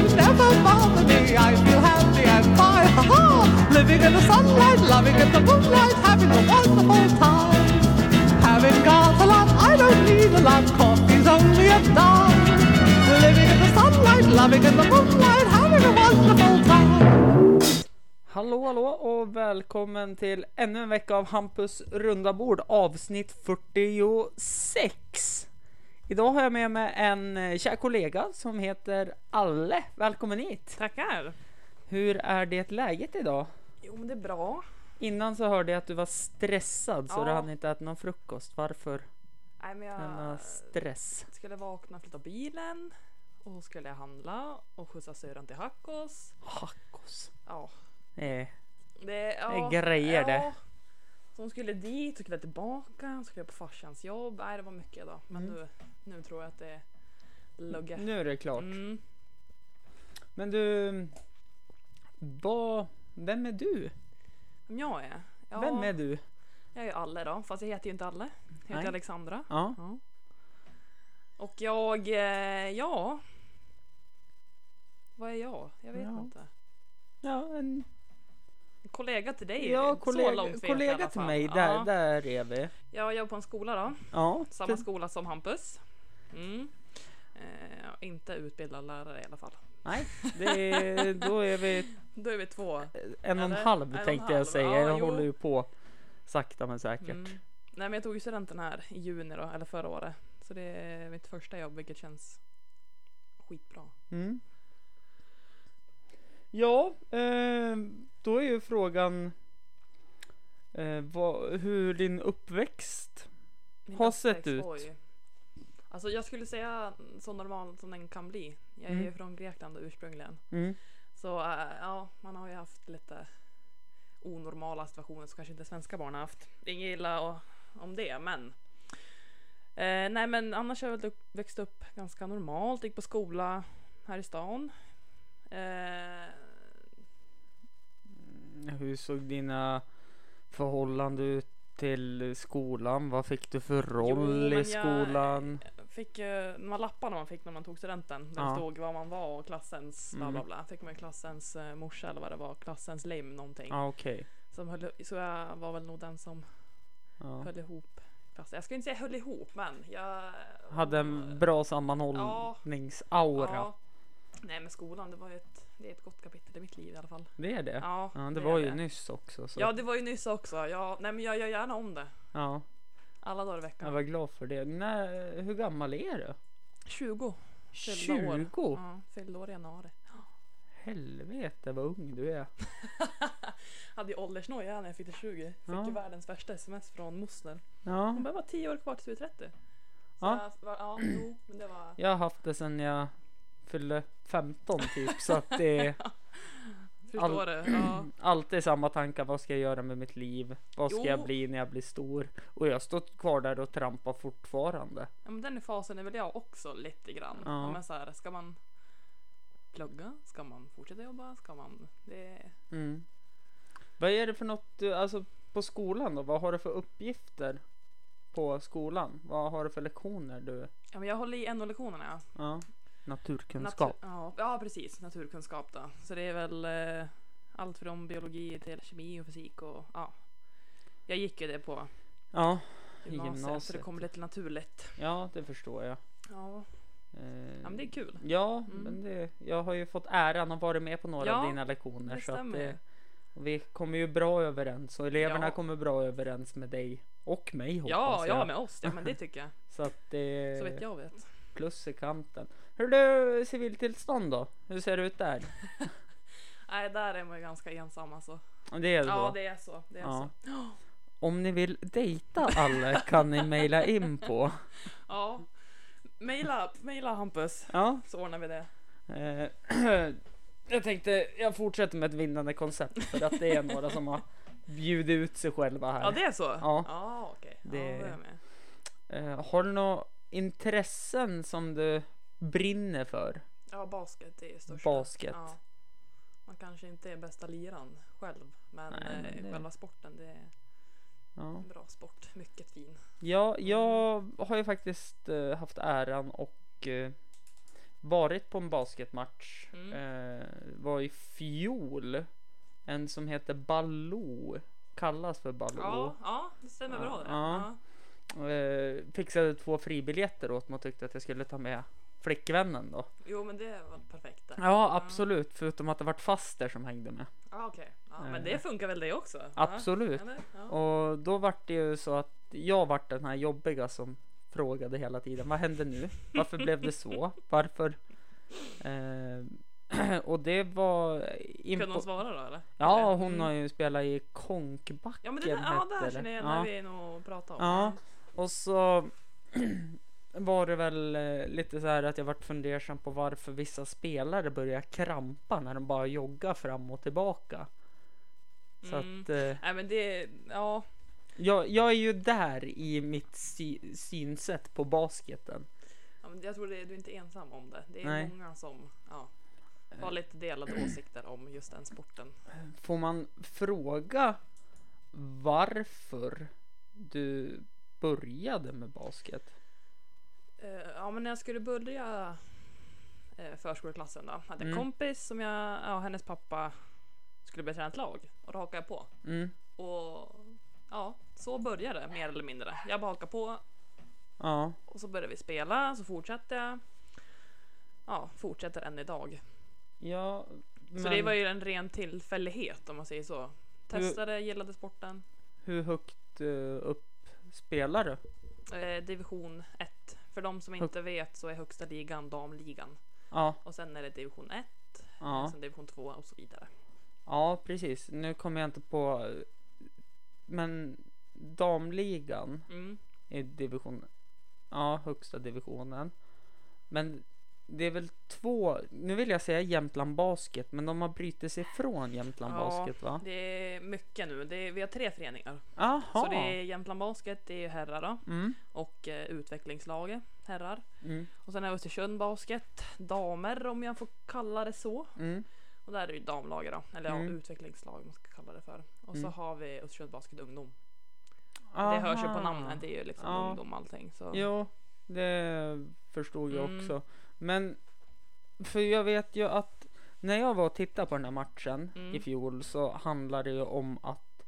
worries never bother me. I feel happy and fine, ha ha! Living in the sunlight, loving in the moonlight, having a wonderful time. Having got a lot, I don't need a lot. Coffee's only a dime. Living in the sunlight, loving in the moonlight, having a wonderful time. Hallå hallå och välkommen till ännu en vecka av Hampus runda bord avsnitt 46. Idag har jag med mig en eh, kär kollega som heter Alle. Välkommen hit! Tackar! Hur är det läget idag? Jo men det är bra. Innan så hörde jag att du var stressad så Ja. du hann inte äta någon frukost. Varför Nej men denna jag stress? skulle vakna, flytta bilen och så skulle jag handla och skjutsa syrran till Hackås. Hackos. Ja, Eh, det, ja, Det är grejer det. ja. Så hon skulle dit, så skulle jag tillbaka, så skulle jag på farsans jobb. Nej det var mycket då. Men Mm. nu, nu tror jag att det är lugge. nu är det klart. Mm. Men du, vad, vem är du? Vem jag är? Ja, Vem är du? Jag är Alle då, fast jag heter ju inte Alle. Jag heter Nej. Alexandra. Ja, Ja. Och jag, eh, ja. Vad är jag? Jag vet Ja. inte. ja en kollega till dig. Ja, så kollega, långt vet jag i kollega till mig, där, Ja. där är vi. Jag jobbar på en skola då. Ja, Samma skola som Hampus. Mm. Eh, inte utbildad lärare i alla fall. Nej, är, då är vi Då är vi två. en och en halv En och en tänkte jag halv, säga. ja, jag jo. håller ju på sakta men säkert. Mm. Nej men jag tog ju studenten här i juni då, eller förra året. Så det är mitt första jobb vilket känns skitbra. Mm. Ja, eh, då är ju frågan eh, vad, hur din uppväxt Min Har sett uppväxt, ut. oj. Alltså jag skulle säga så normal som den kan bli. Jag är ju Mm. från Grekland ursprungligen. mm. Så äh, ja, man har ju haft lite onormala situationer som kanske inte svenska barn har haft. Inget illa om det, men. Eh, nej, men annars har jag växt upp ganska normalt. Gick på skola här i stan. Eh, Hur såg dina förhållanden ut till skolan? Vad fick du för roll men i jag- skolan? Fick ju de här lapparna man fick när man tog studenten. Där Ja. stod vad man var och klassens bla bla Mm. bla. Fick man klassens eh, morsa eller vad det var. Klassens lim någonting. Ja, okej. Som höll, så jag var väl nog den som Ja. höll ihop klassen. Jag ska inte säga höll ihop men jag Hade en bra sammanhållningsaura. Ja. Nej men skolan det var ju ett, det är ett gott kapitel i mitt liv i alla fall. Det är det? Ja, Ja, det, det var ju det. nyss också. Så. Ja det var ju nyss också. Ja, nej men jag gör gärna om det. ja, Alla dagar i jag veckan. var glad för det. När, hur gammal är du? 20. Fyllda år. 20? Ja, fyllde år i januari. Helvete vad ung du är. Hade ju åldersnoja när jag fyllde 20. Fick Ja. ju världens värsta sms från moster. Ja, Hon bara var 10 år kvar till du är 30. Så Ja. jag var, ja, jo, men det var... jag har haft det sedan jag fyllde 15 typ. så att det Förstår du? Ja. alltid samma tankar. Vad ska jag göra med mitt liv? Vad ska Jo. jag bli när jag blir stor? Och jag står kvar där och trampar fortfarande. ja men den fasen är väl jag också lite grann. Ja. Ja. Men så här, ska man plugga? Ska man fortsätta jobba? Ska man... Det... Mm. Vad är det för något, du- alltså på skolan då? Vad har du för uppgifter på skolan? Vad har du för lektioner du? Ja men jag håller i NO-lektionerna ja. Naturkunskap. Natur- ja. Ja precis, naturkunskap då. Så det är väl eh, allt från biologi till kemi och fysik och ja. Jag gick ju det på Ja, gymnasiet, så gymnasiet. det kommer lite naturligt. ja, det förstår jag. Ja, Eh, ja men det är kul. Ja, Mm. men det, jag har ju fått äran att vara med på några av Ja, dina lektioner. det så att stämmer. det, och vi kommer ju bra överens och eleverna Ja. kommer bra överens med dig och mig hoppas Ja, jag. ja med oss. Ja men det tycker jag. Så att det Så vet jag vet. plus i kanten. Hur du civiltillstånd då? Hur ser det ut där? Nej där är man ju ganska ensam alltså. Det är det Ja då. det är så. Det är Ja. så. Om ni vill dejta alla kan ni mejla in på. Ja. Maila, maila Hampus. Ja, Så ordnar vi det. eh, jag tänkte jag fortsätter med ett vinnande koncept för att det är några som har bjudit ut sig själva här. Ja det är så? Ja. Ja okej. Det- Ja, då är jag med. Eh, har du några intressen som du brinner för? Ja basket det är största. Basket. Ja. Man kanske inte är bästa liran själv. Men, Nej, men eh, det- själva sporten det är Ja. en bra sport. Mycket fin. Ja, jag har ju faktiskt eh, haft äran och eh, varit på en basketmatch. Mm. Eh, var i fjol. En som heter Baloo. Kallas för Baloo. Ja, ja, det stämmer bra det. Ja. Eh, fixade två fribiljetter åt mig och tyckte att jag skulle ta med flickvännen då. Jo, men det var perfekt. det. Ja, absolut. Förutom att det vart faster som hängde med. Ja, okej. Ja, Eh. men det funkar väl det också? Ja. Absolut. Ja. Och då vart det ju så att jag vart den här jobbiga som frågade hela tiden. Vad hände nu? Varför blev det så? Varför? Eh, och det var... Kunde hon svara då eller? ja, hon Mm. har ju spelat i Konkbacken Ja men det där, ja, där hette känner det. jag Ja. när vi nog och pratar om. Ja, och så var det väl eh, lite så här att jag vart fundersam på varför vissa spelare börjar krampa när de bara joggar fram och tillbaka. Så Mm. att eh, Nej men det, ja. jag, jag är ju där i mitt sy- synsätt på basketen. ja men jag tror det, du är inte ensam om det. Det är Nej. många som ja, har lite delade åsikter om just den sporten. Får man fråga varför du började med basket? Eh, ja men när jag skulle börja uh, förskoleklassen då. Hade en Mm. kompis som jag, ja hennes pappa skulle träna ett lag. Och då hakade jag på. Mm, Och ja, så började det mer eller mindre. Jag bara hakade på ja, och så började vi spela. Så fortsatte jag. Ja, fortsätter än idag. ja. Så det var ju en ren tillfällighet om man säger så. Testade, gillade sporten. Hur högt eh, upp spelar du? Eh, division 1. För de som inte vet så är högsta ligan damligan. Ja, Och sen är det division 1, ja. sen division 2 och så vidare. Ja, precis. Nu kommer jag inte på. Men damligan Mm. i division. Ja, högsta divisionen. Men det är väl två. Nu vill jag säga Jämtland Basket, men de har brutit sig från Jämtland Ja. Basket va? Det är mycket nu. Det är, vi har tre föreningar. Jaha. Så det är Jämtland Basket, det är herrar då. Mm, Och eh, utvecklingslaget, herrar. mm, Och sen är Östersund Basket, damer om jag får kalla det så. mm. Och där är det ju damlaget då. Eller Mm. ja, utvecklingslag man ska kalla det för. Och så Mm. har vi Östersund Basket ungdom. Det hörs ju på Aha. namnen, det är ju liksom Ja. ungdom allting. Så. Jo, det förstod jag Mm. också. Men för jag vet ju att när jag var och tittade på den här matchen Mm. i fjol så handlade det ju om att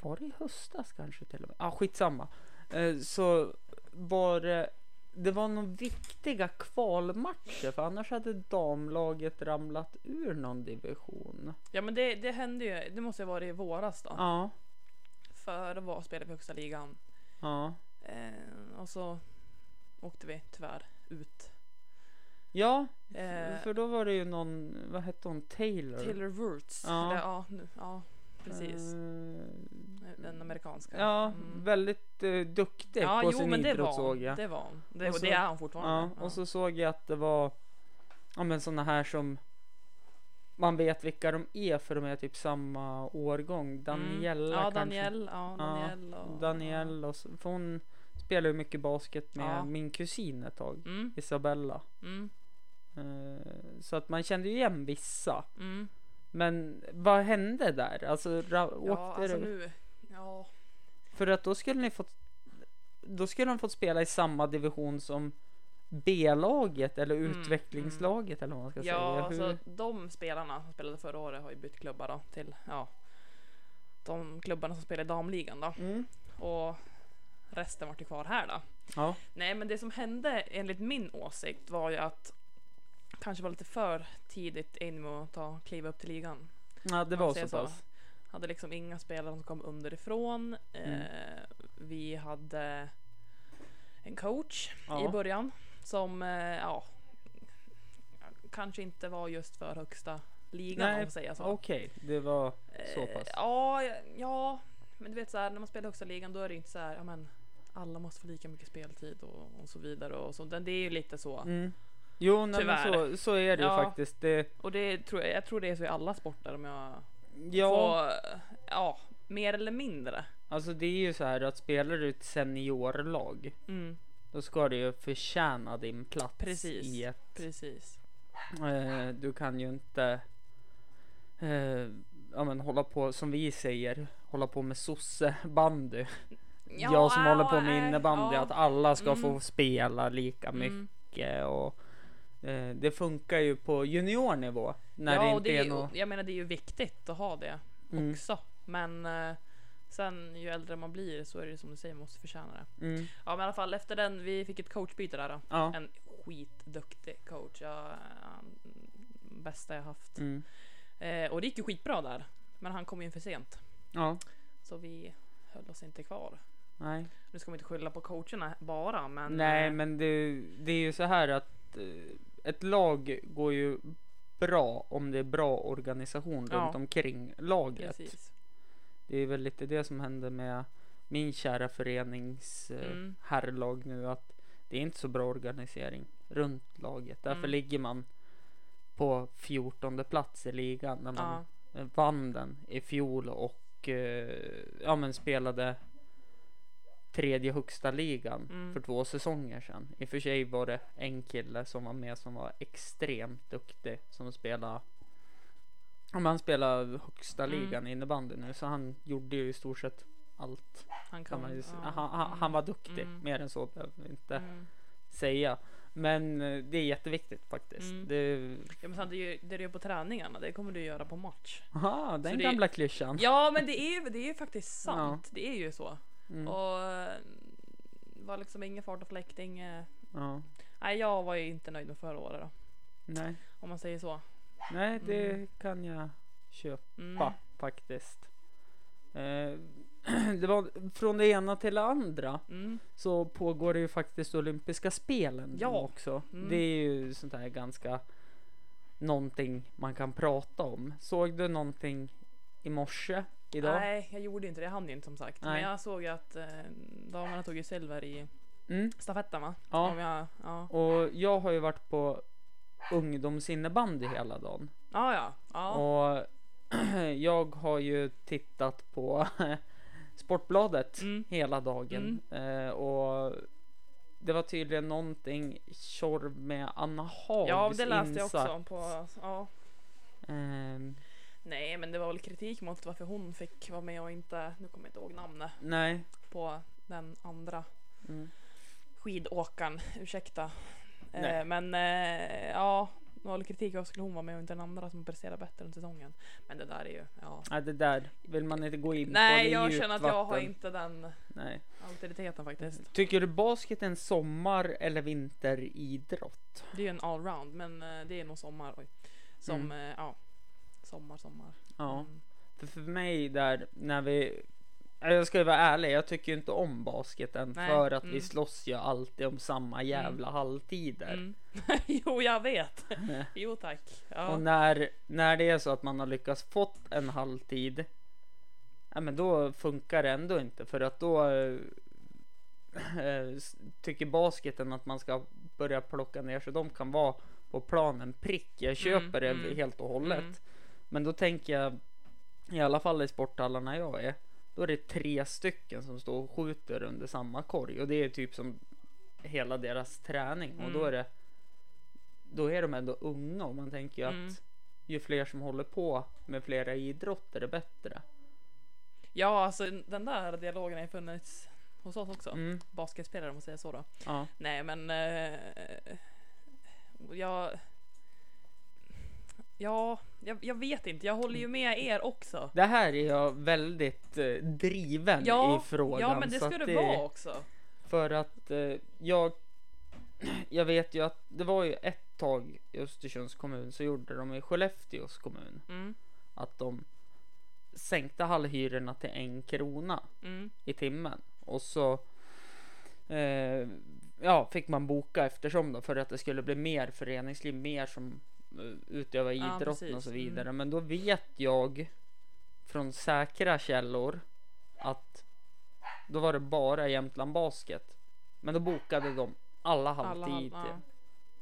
var det i höstas kanske till och med? Ah, skitsamma. Eh, så var det det var nog viktiga kvalmatcher för annars hade damlaget ramlat ur någon division. Ja men det, det hände ju, det måste ha varit i våras då. Ja, För då var spelade vi högsta ligan. ja. Eh, och så åkte vi tyvärr ut. Ja, Eh, för då var det ju någon, vad hette hon, Taylor? Taylor Wurtz. Ja. Eller, ja, nu, ja, precis. Eh, Den amerikanska. Ja, Mm. väldigt eh, duktig Ja, på jo sin men det idrott var såg jag. Det var hon. Det, Och så- det är hon fortfarande. ja, och så såg jag att det var ja, men såna här som man vet vilka de är för de är typ samma årgång. Daniela mm. Ja, kanske. Danielle. Ja, Danielle. och, Danielle och för hon spelar ju mycket basket med Ja. min kusin ett tag. Mm, Isabella. mm, så att man kände ju igen vissa. mm. Men vad hände där? Alltså ra- åkte Ja, alltså det? nu. Ja, För att då skulle ni fått Då skulle de fått spela i samma division som B-laget eller Mm, utvecklingslaget eller vad man ska ja säga. alltså Hur? de spelarna som spelade förra året har ju bytt klubbar då till ja. De klubbarna som spelar i damligan då. Mm. Och resten vart ju kvar här då. Ja. Nej men det som hände enligt min åsikt var ju att kanske var lite för tidigt in med att ta kliva upp till ligan. ja, det var så pass. Hade liksom inga spelare som kom underifrån. Mm. Eh, vi hade en coach Ja. i början som eh, ja, kanske inte var just för högsta ligan om Nej, man säger så. Okej, det var så Eh, pass. Ja, ja, men du vet så här när man spelar högsta ligan då är det inte så här, ja men alla måste få lika mycket speltid och, och så vidare och så. Det är ju lite så. Mm. Jo, nej, men så, så är det ju Ja. faktiskt. Det, Och det tror jag, jag tror det är så i alla sporter om jag ja, får, ja, mer eller mindre. alltså det är ju så här att spelar du ett seniorlag Mm, då ska du ju förtjäna din plats Precis. i ett precis. Eh, du kan ju inte eh, ja, men hålla på som vi säger, hålla på med sossebandy. jag som håller på med innebandy, ja. att alla ska få Mm. spela lika Mm. mycket och det funkar ju på juniornivå när ja, det och inte det är är, något... jag menar det är ju viktigt att ha det Mm, också. Men eh, sen ju äldre man blir så är det som du säger, man måste förtjäna det. mm, Ja men i alla fall efter den, vi fick ett coachbyte där då. ja. En skitduktig coach. Ja, han, bästa jag haft. Mm, Eh, och det gick ju skitbra där. Men han kom in för sent. ja. Så vi höll oss inte kvar. Nej. Nu ska man inte skylla på coacherna bara men. Nej, eh, men det, det är ju så här att eh, ett lag går ju bra om det är bra organisation Ja. runt omkring laget. Precis. Det är väl lite det som händer med min kära förenings eh, Mm. herrlag nu att det är inte så bra organisering runt laget. Därför Mm. ligger man på 14 plats i ligan när man Ja. vann den i fjol och eh, ja, men spelade tredje högsta ligan Mm. för två säsonger sedan. I och för sig var det en kille som var med som var extremt duktig som spelade om han spelar högsta Mm. ligan i innebandy nu så han gjorde ju i stort sett allt. Han Kan man ja. han, han, han var duktig, Mm. mer än så behöver vi inte Mm. säga. Men eh, det är jätteviktigt faktiskt. Mm. Det, Ja men sant, det, det du gör på träningarna, det kommer du göra på match. aha, den Så det- gamla klyschan. Ja men det är ju det är faktiskt sant. Det är ju så. Mm. Och eh, var liksom ingen fart och fläkt, inget... ja. Nej jag var ju inte nöjd med förra året då. Nej. Om man säger så. Nej, det Mm. kan jag köpa Mm. faktiskt. Eh, det var från det ena till det andra Mm. så pågår det ju faktiskt olympiska spelen Ja. också. Mm. Det är ju sånt här ganska någonting man kan prata om. Såg du någonting i morse idag? Nej jag gjorde inte det, jag hann inte som sagt. Nej. Men jag såg att eh, damerna tog ju silver i Mm, stafetten va? ja. Jag, ja. Och jag har ju varit på ungdomsinnebandy hela dagen. Ja ja. ja. Och jag har ju tittat på Sportbladet Mm. hela dagen. Eh, och det var tydligen någonting tjorv med Anna Hags Ja det läste jag insats. också på, ja. Ehm, Nej men det var väl kritik mot varför hon fick vara med och inte, nu kommer jag inte ihåg namnet nej. på den andra Mm. skidåkaren, ursäkta. Eh, men eh, ja, det var väl kritik varför skulle hon vara med och inte den andra som presterar bättre under säsongen. Men det där är ju, ja. Nej, det där vill man inte gå in på. Nej jag känner att jag har vatten. inte den Nej. auktoriteten faktiskt. Tycker du basket är en sommar eller vinteridrott? Det är ju en allround men eh, det är nog sommar. Oj. Som, Mm. eh, ja. Sommar, sommar. Ja. Mm. För, för mig där, när vi... Jag ska vara ärlig, jag tycker ju inte om basketen Nej, för att vi mm. slåss ju alltid om samma jävla halvtider. Mm. jo jag vet. jo tack. Ja. Och när, när det är så att man har lyckats fått en halvtid, ja, men då funkar det ändå inte för att då s- tycker basketen att man ska börja plocka ner så de kan vara på planen prick. Jag köper det mm. helt och hållet. Mm. Men då tänker jag, i alla fall i sporthallarna jag är, då är det tre stycken som står och skjuter under samma korg och det är typ som hela deras träning och då Mm. är det då är de ändå unga och man tänker ju Mm. att ju fler som håller på med flera idrotter är bättre. Ja alltså den där dialogen har ju funnits hos oss också. Mm, Basketspelare om man säger så då. ja. Nej men eh, jag, ja, jag, jag vet inte. Jag håller ju med er också. Det här är jag väldigt eh, driven Ja, i frågan. ja men det ska det vara också. För att eh, jag Jag vet ju att det var ju ett tag i Östersunds kommun så gjorde de i Skellefteås kommun Mm, att de sänkte hallhyrorna till en krona mm, i timmen och så eh, ja, fick man boka eftersom då för att det skulle bli mer föreningsliv, mer som utövar Ja, idrotten och precis. så Mm. vidare. Men då vet jag från säkra källor att då var det bara Jämtland Basket. Men då bokade de alla halvtid. halv- ja.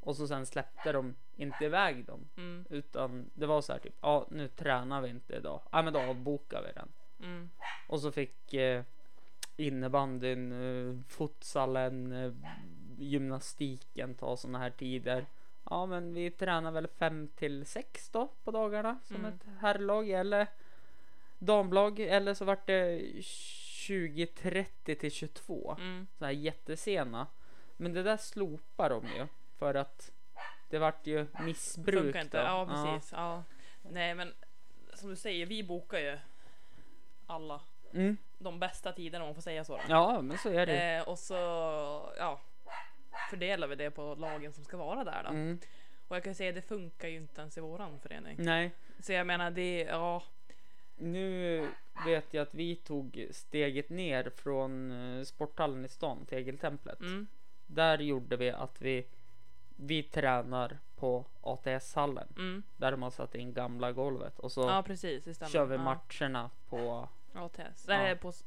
Och så sen släppte de inte iväg dem. mm, Utan det var så här typ, ja nu tränar vi inte idag. Ja men då avbokar vi den. mm, Och så fick eh, innebandyn, eh, futsalen, eh, gymnastiken ta såna här tider. Ja men vi tränar väl 5 till 6 då på dagarna som Mm. ett herrlag eller damlag eller så vart det 20.30 till 22. mm. Så här jättesena. Men det där slopar de ju för att Det vart ju missbruk Funkar inte. då. Ja, precis. Ja. Nej, men som du säger, vi bokar ju alla Mm. de bästa tiderna om man får säga så. Då. Ja, men så är det. Eh, och så ja, fördelar vi det på lagen som ska vara där då. Mm. Och jag kan säga det funkar ju inte ens i våran förening. Nej, Så jag menar det, ja. nu vet jag att vi tog steget ner från eh, sporthallen i stan, Tegeltemplet. Mm, Där gjorde vi att vi, vi tränar på ATS-hallen. mm. Där har satt in gamla golvet och så Ja precis, kör vi matcherna på ATS. Ja. Nej, på s-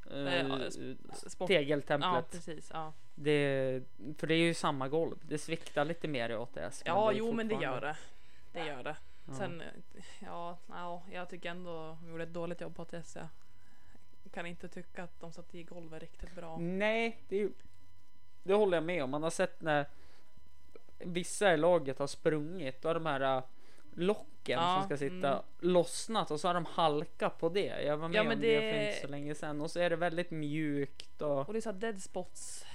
sport. Tegeltemplet. Ja precis. Ja, Det, för det är ju samma golv. Det sviktar lite mer i ATS. ja är jo men det gör det. Det gör det. Ja. Sen, ja, ja, jag tycker ändå de gjorde ett dåligt jobb på ATS. Jag kan inte tycka att de satte i golvet riktigt bra. Nej, det, det håller jag med om. Man har sett när vissa i laget har sprungit och de här äh, locken Ja, som ska sitta mm. lossnat och så har de halkat på det. Jag var med Ja, om det... det- för inte så länge sedan och så är det väldigt mjukt och Och det är så dead spots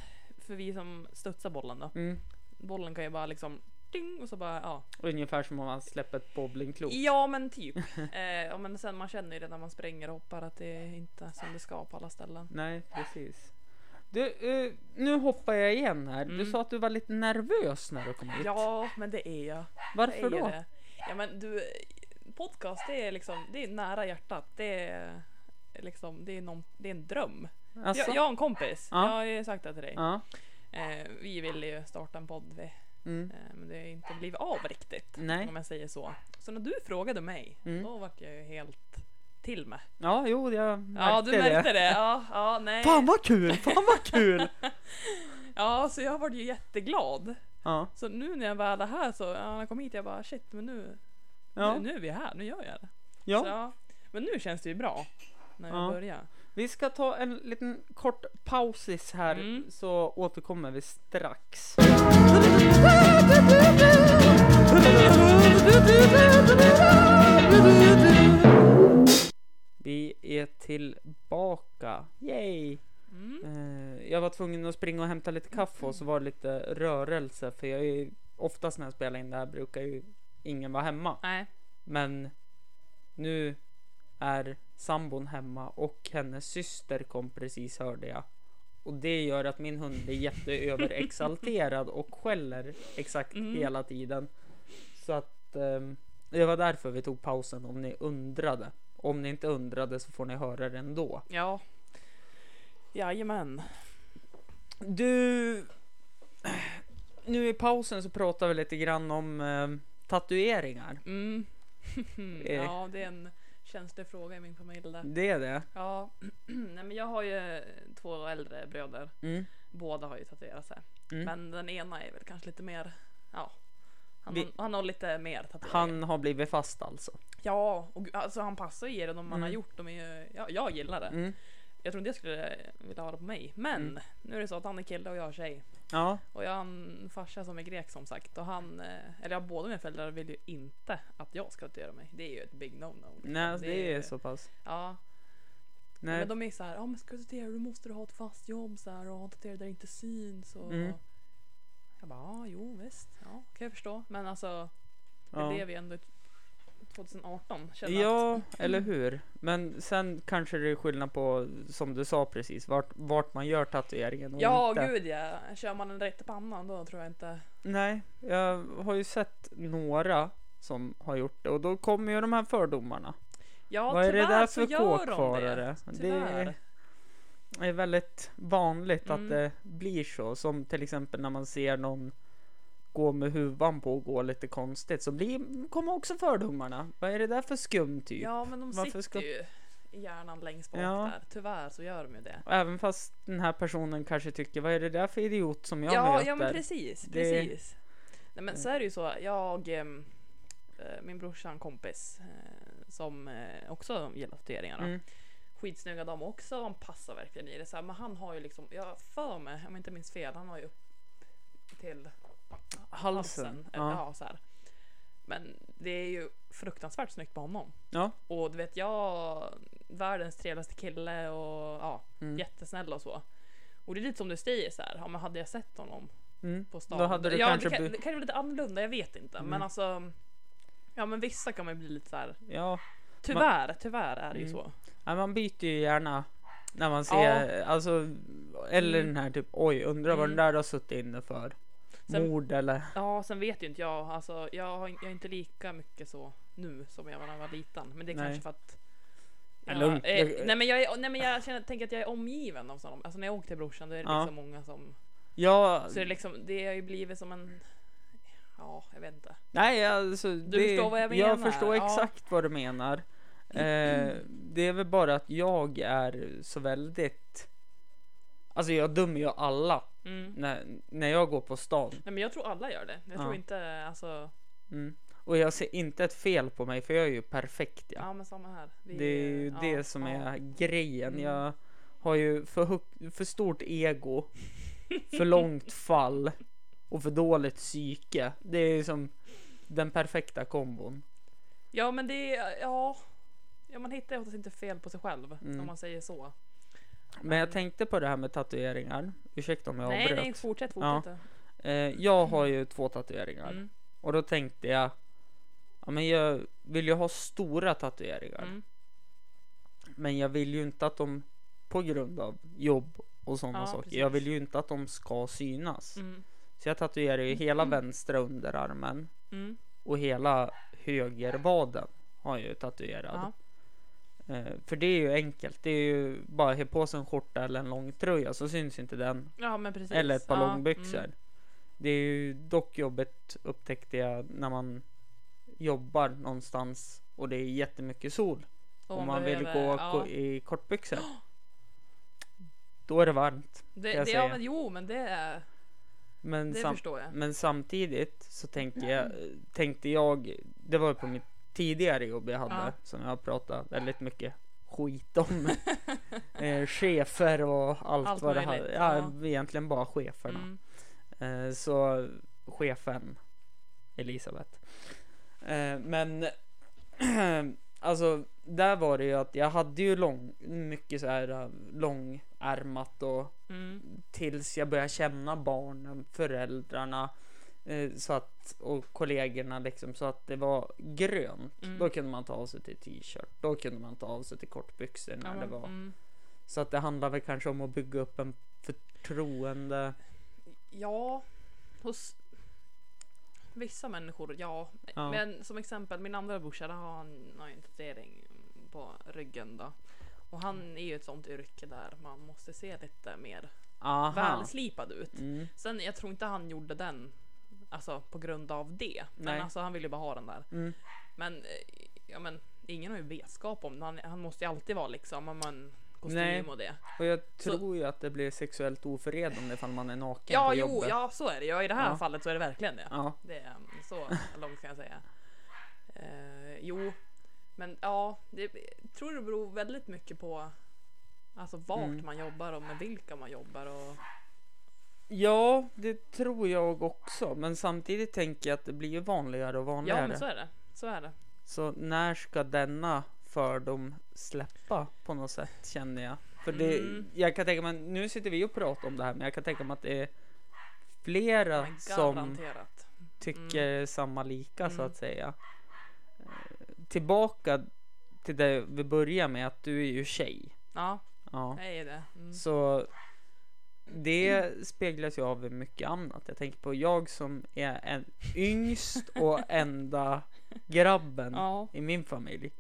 för vi som studsar bollen då. mm, Bollen kan ju bara liksom ding och så bara ja. ungefär som om man släpper ett bowlingklot. Ja men typ. eh, men sen man känner ju det när man springer och hoppar att det är inte som det ska på alla ställen. Nej, precis. Du, eh, nu hoppar jag igen här. Du Mm. sa att du var lite nervös när du kom hit. Ja men det är jag. Varför är då? Det. Ja men du, podcast det är liksom, det är nära hjärtat. Det är liksom, det är, någon, det är en dröm. Alltså? Jag, jag har en kompis, Ja. jag har ju sagt det till dig. Ja. Eh, vi ville ju starta en podd vi, Mm. eh, men det har inte blivit av riktigt. Nej. Om jag säger så. Så när du frågade mig, Mm. då vart jag ju helt till med. ja, jo, jag märkte Ja du märkte det. Ja, ja nej. Fan vad kul! Fan vad kul! Ja så jag vart ju jätteglad. ja, Så nu när jag väl är här så, ja, när jag kom hit jag bara shit men nu, ja, nu, nu är vi här, nu gör jag det. Så, ja. ja. Men nu känns det ju bra. När jag Ja. börjar. Vi ska ta en liten kort pausis här Mm. så återkommer vi strax. Vi är tillbaka. Yay! Mm. Eh, jag var tvungen att springa och hämta lite kaffe och så var det lite rörelse för jag är ju oftast när jag spelar in det här brukar ju ingen vara hemma. Nej. Men nu är sambon hemma och hennes syster kom precis hörde jag. Och det gör att min hund blir jätteöverexalterad och skäller exakt Mm. hela tiden. Så att ehm, det var därför vi tog pausen om ni undrade. Om ni inte undrade så får ni höra det ändå. Ja. Jajamän. Du, nu i pausen så pratar vi lite grann om ehm, tatueringar. Mm. Ja det är en känslig fråga i min familj där. Det är det. Ja. Nej men jag har ju två äldre bröder. Mm. Båda har ju tatuerat sig. Mm. Men den ena är väl kanske lite mer, ja. Han, Vi- har, han har lite mer tatueringar. Han har blivit fast alltså. Ja, och alltså han passar ju i det. De man har Mm. gjort, de är ju, ja, jag gillar det. Mm. Jag tror inte jag skulle vilja ha det på mig. Men Mm. nu är det så att han är kille och jag är tjej. Ja, Och jag har en farsa som är grek som sagt. Och han, eh, eller ja, båda mina föräldrar vill ju inte att jag ska tatuera mig. Det är ju ett big no-no. liksom. nej det är så pass. Ja, Nej. men de är så här, ja men ska du tatuera då måste du ha ett fast jobb så här, och tatuera där det inte syns. Och... Mm. Jag bara, ja jo visst, ja kan jag förstå. Men alltså, vi ja. lever ju ändå 2018. Känner att, Ja, eller hur? Men sen kanske det är skillnad på, som du sa precis, vart, vart man gör tatueringen och ja inte. gud ja. Kör man den rätt i pannan då tror jag inte. Nej, jag har ju sett några som har gjort det och då kommer ju de här fördomarna. Ja Vad är det där för gör de kåkfarare? det. Det Tyvärr. är väldigt vanligt Mm. att det blir så. Som till exempel när man ser någon gå med huvan på och gå lite konstigt så blir, kommer också fördomarna. Vad är det där för skum typ? Ja men de Varför sitter ska- ju i hjärnan längst bak Ja. där. Tyvärr så gör de ju det. Och Även fast den här personen kanske tycker vad är det där för idiot som jag ja, möter? ja men precis, Det- precis. Nej men så är det ju så. Jag, eh, min brorsa har en kompis eh, som eh, också gillar tatueringar. Mm. Skitsnygga de också. Han passar verkligen i det. Så här, men han har ju liksom, jag för mig, om jag inte minns fel, han har ju upp till Halsen. halsen. Ja. Ja. så här. Men det är ju fruktansvärt snyggt på honom. Ja. Och du vet jag, världens trevligaste kille och ja, Mm. jättesnäll och så. Och det är lite som du säger så här, ja, men hade jag sett honom Mm. på stan. Då hade du ja, kanske det, kan, det kan ju vara lite annorlunda, jag vet inte. Mm. Men alltså, ja men vissa kan man ju bli lite så här. Ja, Tyvärr, tyvärr är det ju Mm. så. Nej, man byter ju gärna när man ser, alltså, eller Mm. den här typ, oj, undrar vad Mm. den där har suttit inne för. Sen- Mord eller? Ja, sen vet ju inte jag. Alltså, jag, har, jag är inte lika mycket så nu som jag var när jag var liten. Men det är Nej. kanske för att Ja, jag, eh, nej men jag, är, nej, men jag känner, tänker att jag är omgiven av sådana. Alltså när jag åker till brorsan då är det Ja. liksom många som... Ja, Så det, är liksom, det har ju blivit som en... Ja, jag vet inte. nej alltså. Du förstår vad jag Jag menar, förstår ja. exakt vad du menar. Eh, det är väl bara att jag är så väldigt, alltså jag dömer ju alla Mm. när, när jag går på stan. Nej men jag tror alla gör det. Jag Ja. tror inte alltså... Mm. Och jag ser inte ett fel på mig för jag är ju perfekt Ja, ja. men samma här. Vi, Det är ju ja, det som är grejen. Mm. Jag har ju för, hög, för stort ego, för långt fall och för dåligt psyke. Det är som den perfekta kombon. Ja men det är... Ja. Ja man hittar ju oftast inte fel på sig själv. Mm. Om man säger så. Men jag tänkte på det här med tatueringar. Ursäkta om jag Nej avbröt. nej fortsätt Ja. fortsätt. Eh, jag har ju två tatueringar Mm. och då tänkte jag. Ja, men jag vill ju ha stora tatueringar, Mm. men jag vill ju inte att de på grund av jobb och sådana Ja, saker. precis. Jag vill ju inte att de ska synas. Mm. Så jag tatuerar ju hela vänstra underarmen Mm. och hela högervaden har jag ju tatuerad. Ja. Eh, för det är ju enkelt. Det är ju bara att ha på sig en skjorta eller en lång tröja så syns inte den. ja. Eller ett par ja. långbyxor. Mm. Det är ju dock jobbigt upptäckte jag när man jobbar någonstans och det är jättemycket sol. Och Om man vill gå ja. i kortbyxor. Då är det varmt. Det, det, ja, men, jo men det, är, Men, det sam- förstår jag. men samtidigt så tänkte jag, tänkte jag, det var på mitt tidigare jobb jag hade Ja. som jag har pratat väldigt mycket skit om. eh, chefer och allt, Allt vad det hade. Ja, ja. egentligen bara cheferna. Mm. Eh, så chefen Elisabeth. Eh, men alltså där var det ju att jag hade ju lång, mycket så här eh, långärmat och Mm. tills jag började känna barnen, föräldrarna så att, och kollegorna liksom så att det var grönt. Mm. Då kunde man ta av sig till t-shirt. Då kunde man ta av sig till kortbyxor när Ja, det var. mm. Så att det handlar väl kanske om att bygga upp en förtroende. Ja, hos vissa människor, ja. Ja. Men som exempel, min andra brorsa, där har han har en tatuering på ryggen då. Och han är ju ett sånt yrke där man måste se lite mer Aha. välslipad ut. Mm. Sen jag tror inte han gjorde den alltså på grund av det. Men Nej. alltså han ville ju bara ha den där. Mm. Men, eh, ja men ingen har ju vetskap om det. Han, han måste ju alltid vara liksom, om man kostym Nej. och det. Och jag Så- tror ju att det blir sexuellt ofredande ifall man är naken Ja, på jo, jobbet. ja så är det. Ja, i det här Ja. fallet så är det verkligen det. Ja. Det är um, så långt kan jag säga. Eh, jo, men ja, det jag tror det beror väldigt mycket på alltså vart Mm. man jobbar och med vilka man jobbar och Ja, det tror jag också. Men samtidigt tänker jag att det blir ju vanligare och vanligare. ja, men så är det. Så är det. Så när ska denna fördom släppa på något sätt känner jag. För det, Mm. jag kan tänka mig, nu sitter vi och pratar om det här, men jag kan tänka mig att det är flera som tycker samma lika så Mm. att säga. Eh, Tillbaka till det vi börjar med, att du är ju tjej. Ja, Ja. det är det. Mm. Så det speglas ju av mycket annat. Jag tänker på jag som är en yngst och enda grabben Ja. i min familj.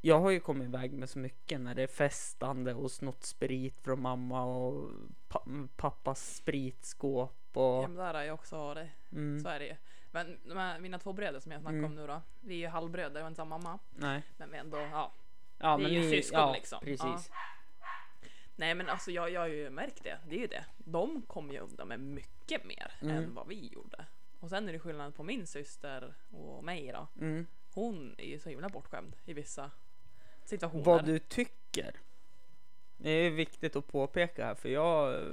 Jag har ju kommit iväg med så mycket när det är festande och snott sprit från mamma och pa pappas spritskåp och Ja, men där har jag också det. mm, Så är det ju. Men mina två bröder som jag snackar Mm. om nu då. Vi är ju halvbröder, har inte samma mamma. nej. Men vi ändå, ja. Ja, Vi är ju ni- syskon ja, liksom. Precis. Nej men alltså jag, jag har ju märkt det. Det är ju det. De kom ju undan med mycket mer Mm. än vad vi gjorde. Och sen är det skillnad på min syster och mig då. Mm. Hon är ju så himla bortskämd i vissa situationer. Vad du tycker. Det är viktigt att påpeka här för jag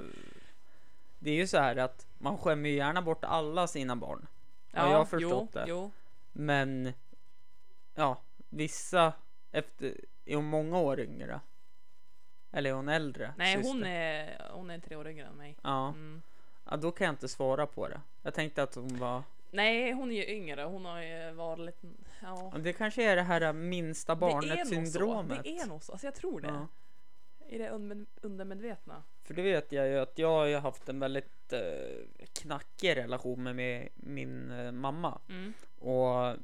Det är ju så här att man skämmer gärna bort alla sina barn. Ja, jag har förstått jo, det. Jo. Men ja, vissa efter är många år yngre. Eller är hon äldre? Nej syster? hon är, hon är tre år yngre än mig. Ja, Mm. Ja, då kan jag inte svara på det. Jag tänkte att hon var... Nej, hon är ju yngre. Hon har ju varit lite... Ja. Det kanske är det här minsta Det är nog barnet så. syndromet. Det är nog så. Alltså jag tror det. Ja. I det under, undermedvetna. För det vet jag ju att jag har ju haft en väldigt eh, knackig relation med mi- min eh, mamma. Mm. Och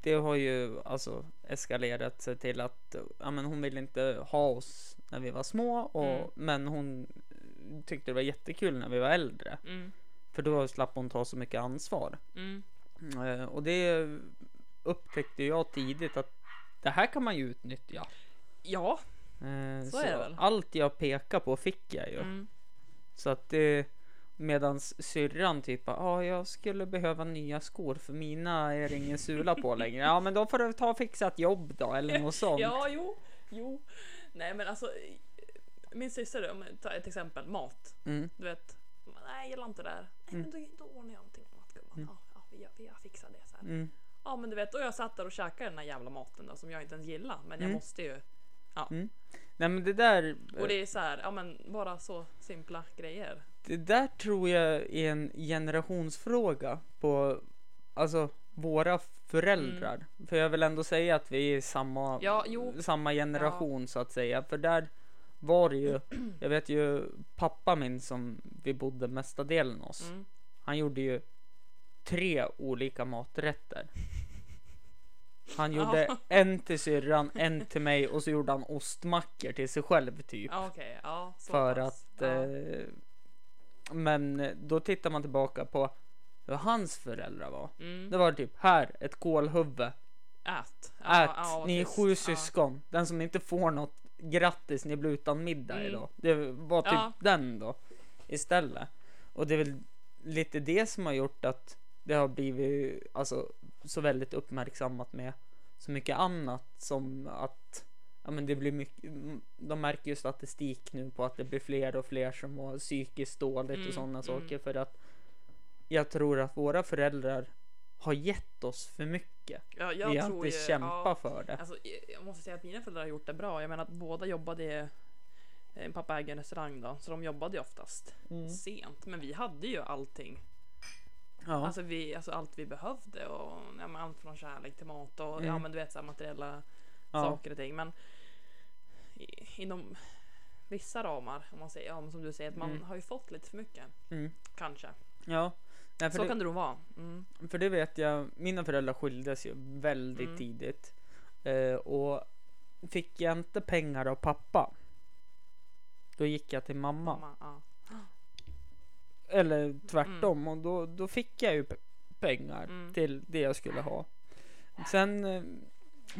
det har ju alltså eskalerat sig till att ja, men hon ville inte ha oss när vi var små. Och, Mm. Men hon tyckte det var jättekul när vi var äldre. Mm. För då slapp hon ta så mycket ansvar. Mm. Eh, och det upptäckte jag tidigt att det här kan man ju utnyttja. Ja. Eh, Så är det väl. Allt jag pekar på fick jag ju. Mm. Så att det medans syrran typ ja ah, jag skulle behöva nya skor för mina är det ingen sula på längre. Ja men då får du ta och fixa ett jobb då eller något sånt. Ja, jo, jo. Nej, men alltså. Min syster, om jag tar ett exempel, mat. Mm, Du vet, nej jag gillar inte det där. Nej, men då, då ordnar jag någonting annat gumman. Ja, ja, vi, vi fixar det sen. mm, Ja, men du vet, och jag satt där och käkade den här jävla maten då, som jag inte ens gillar. Men jag Mm. måste ju. Nej men det där. Och det är så här, ja men bara så simpla grejer. Det där tror jag är en generationsfråga på alltså våra föräldrar. För jag vill ändå säga att vi är samma, Mm. Ja, samma generation så att säga. För där var det ju, jag vet ju pappa min som vi bodde mesta delen hos. Mm. Han gjorde ju tre olika maträtter. Han gjorde Ja. en till syrran, en till mig och så gjorde han ostmackor till sig själv typ. Ja, ja. Så för pass. att ja. eh, men då tittar man tillbaka på hur hans föräldrar var. mm. Det var typ här ett kålhuvud. Ät. Ät. ja, ni är sju Ja. syskon. Den som inte får något grattis, ni blir utan middag Mm. idag. Det var typ Ja. den då istället. Och det är väl lite det som har gjort att det har blivit alltså så väldigt uppmärksammat med så mycket annat som att ja men det blir mycket. De märker ju statistik nu på att det blir fler och fler som mår psykiskt dåligt Mm, och sådana mm. saker för att jag tror att våra föräldrar har gett oss för mycket. Ja, jag Vi har tror inte ju, kämpat ja, för det. Alltså, jag måste säga att mina föräldrar har gjort det bra. Jag menar att båda jobbade eh, Pappa äger en restaurang då, så de jobbade ju oftast Mm. sent. Men vi hade ju allting. Ja. Alltså, vi, alltså allt vi behövde. Och, ja, men allt från kärlek till mat och ja, Mm. men du vet så här, materiella ja. saker och ting. Men i, inom vissa ramar, om man säger, ja, som du säger, att man Mm. har ju fått lite för mycket. Mm. Kanske. ja. Nej, Så det, kan det nog vara. Mm. för det vet jag, mina föräldrar skildes ju väldigt Mm. tidigt. Eh, och fick jag inte pengar av pappa. Då gick jag till mamma. Mamma, ja. Eller tvärtom. Och då, då fick jag ju pe- pengar Mm. till det jag skulle ha. Sen eh,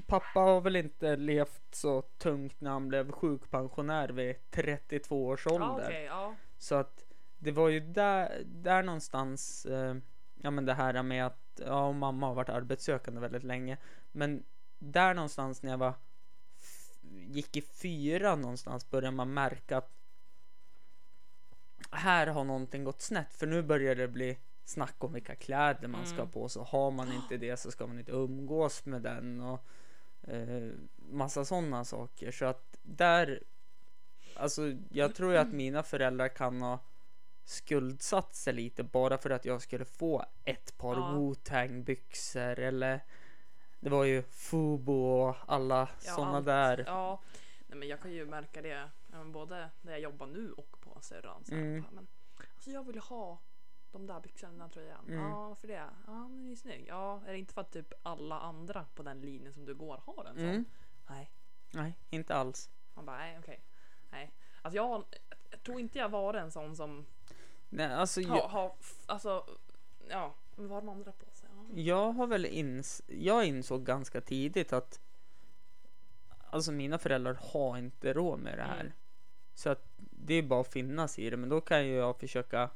pappa har väl inte levt så tungt när han blev sjukpensionär vid 32 års ålder. Ja, okej, ja. Så att det var ju där, där någonstans, eh, ja men det här med att, ja mamma har varit arbetssökande väldigt länge. Men där någonstans när jag var, gick i fyra någonstans började man märka att här har någonting gått snett. För nu börjar det bli snack om vilka kläder man ska ha Mm. på sig. Har man inte det så ska man inte umgås med den och eh, massa sådana saker. Så att där, alltså jag tror ju att mina föräldrar kan ha skuldsatt sig lite bara för att jag skulle få ett par Ja. Wu-Tang byxor eller det var ju Fubo och alla Ja, sådana där. Ja, nej, men jag kan ju märka det både där jag jobbar nu och på syrran. Mm. Men, alltså jag vill ha de där byxorna, den där tröjan. Mm. Ja, varför det? Ja, men det är snygg. Ja, är det inte för att typ alla andra på den linjen som du går har en sån? Mm. Nej. Nej, inte alls. Man bara, nej okej. Nej. Alltså jag, jag tror inte jag var en sån som Nej, alltså jag, har f- alltså, ja, men vad har de andra på sig? Ja. jag har väl ins jag insåg ganska tidigt att alltså mina föräldrar har inte råd med det här. Mm. Så att det är bara att finnas i det. Men då kan ju jag försöka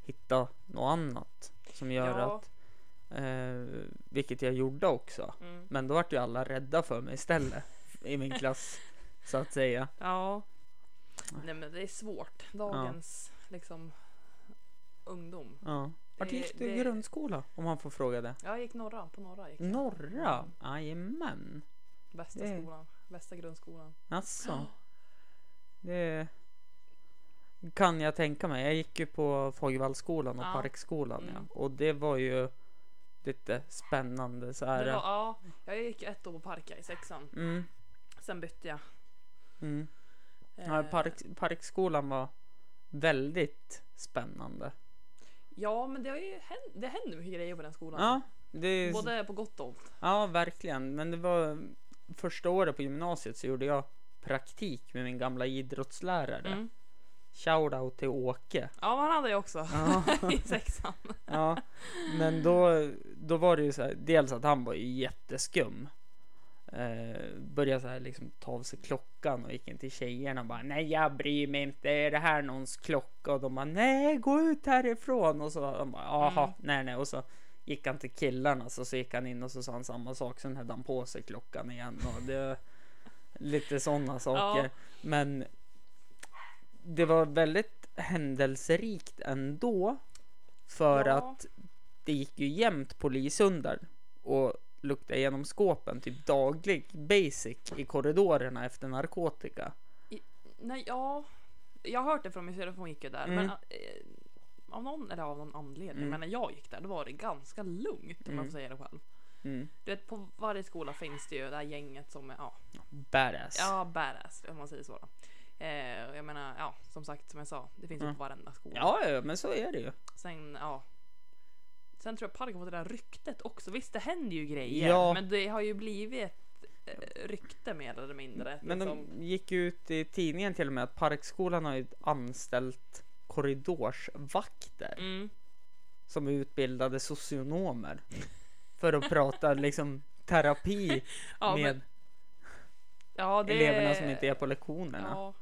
hitta något annat som gör Ja. att eh, vilket jag gjorde också. Mm. Men då vart ju alla rädda för mig istället i min klass så att säga. Ja. Nej men det är svårt. Dagens liksom ungdom. Ja. Vart gick du i grundskola om man får fråga det? Jag gick norra, på norra gick jag. Norra? Mm. Jajamän. Bästa Det- skolan, bästa grundskolan. Alltså. Det kan jag tänka mig. Jag gick ju på Fagervallsskolan och Ja. Parkskolan ja. Mm. Och det var ju lite spännande så här. Var, ja, jag gick ett år på Parka i sexan. Mm, Sen bytte jag. mm. Ja, Eh, park, Parkskolan var väldigt spännande. ja, men det har ju hänt, det händer mycket grejer på den skolan. Ja, det, Både på gott och ont. ja, verkligen. Men det var första året på gymnasiet så gjorde jag praktik med min gamla idrottslärare. Mm. Shoutout till Åke. Ja, han hade jag också. Ja. I sexan. Ja, men då, då var det ju så här, dels att han var ju jätteskum. Eh, började så här liksom ta av sig klockan och gick in till tjejerna och bara nej jag bryr mig inte, är det här någons klocka? Och de bara nej gå ut härifrån och så de bara jaha Mm. nej nej och så gick han till killarna så, så gick han in och så sa han samma sak sen hade han på sig klockan igen och det lite sådana saker. Ja. Men det var väldigt händelserikt ändå. För Ja. att det gick ju jämt polishundar och luktade igenom skåpen typ daglig basic i korridorerna efter narkotika. Nej, ja. Jag har hört det från min syrra hon gick ju där. Mm. Men eh, av någon, eller av någon anledning. Mm. Men när jag gick där då var det ganska lugnt om Mm. jag får säga det själv. Mm. Du vet på varje skola finns det ju det här gänget som är ja, Badass. ja badass om man säger så. Då. Eh, jag menar ja som sagt som jag sa det finns ju på varenda skola. Ja, ja, men så är det ju. Sen ja. Sen tror jag Park har fått det där ryktet också. Visst det händer ju grejer. Ja. Men det har ju blivit ett eh, rykte mer eller mindre. Men liksom. de gick ju ut i tidningen till och med att Parkskolan har ju anställt korridorsvakter mm. som är utbildade socionomer. För att prata liksom terapi ja, med men, ja, det, eleverna som inte är på lektionerna. Ja,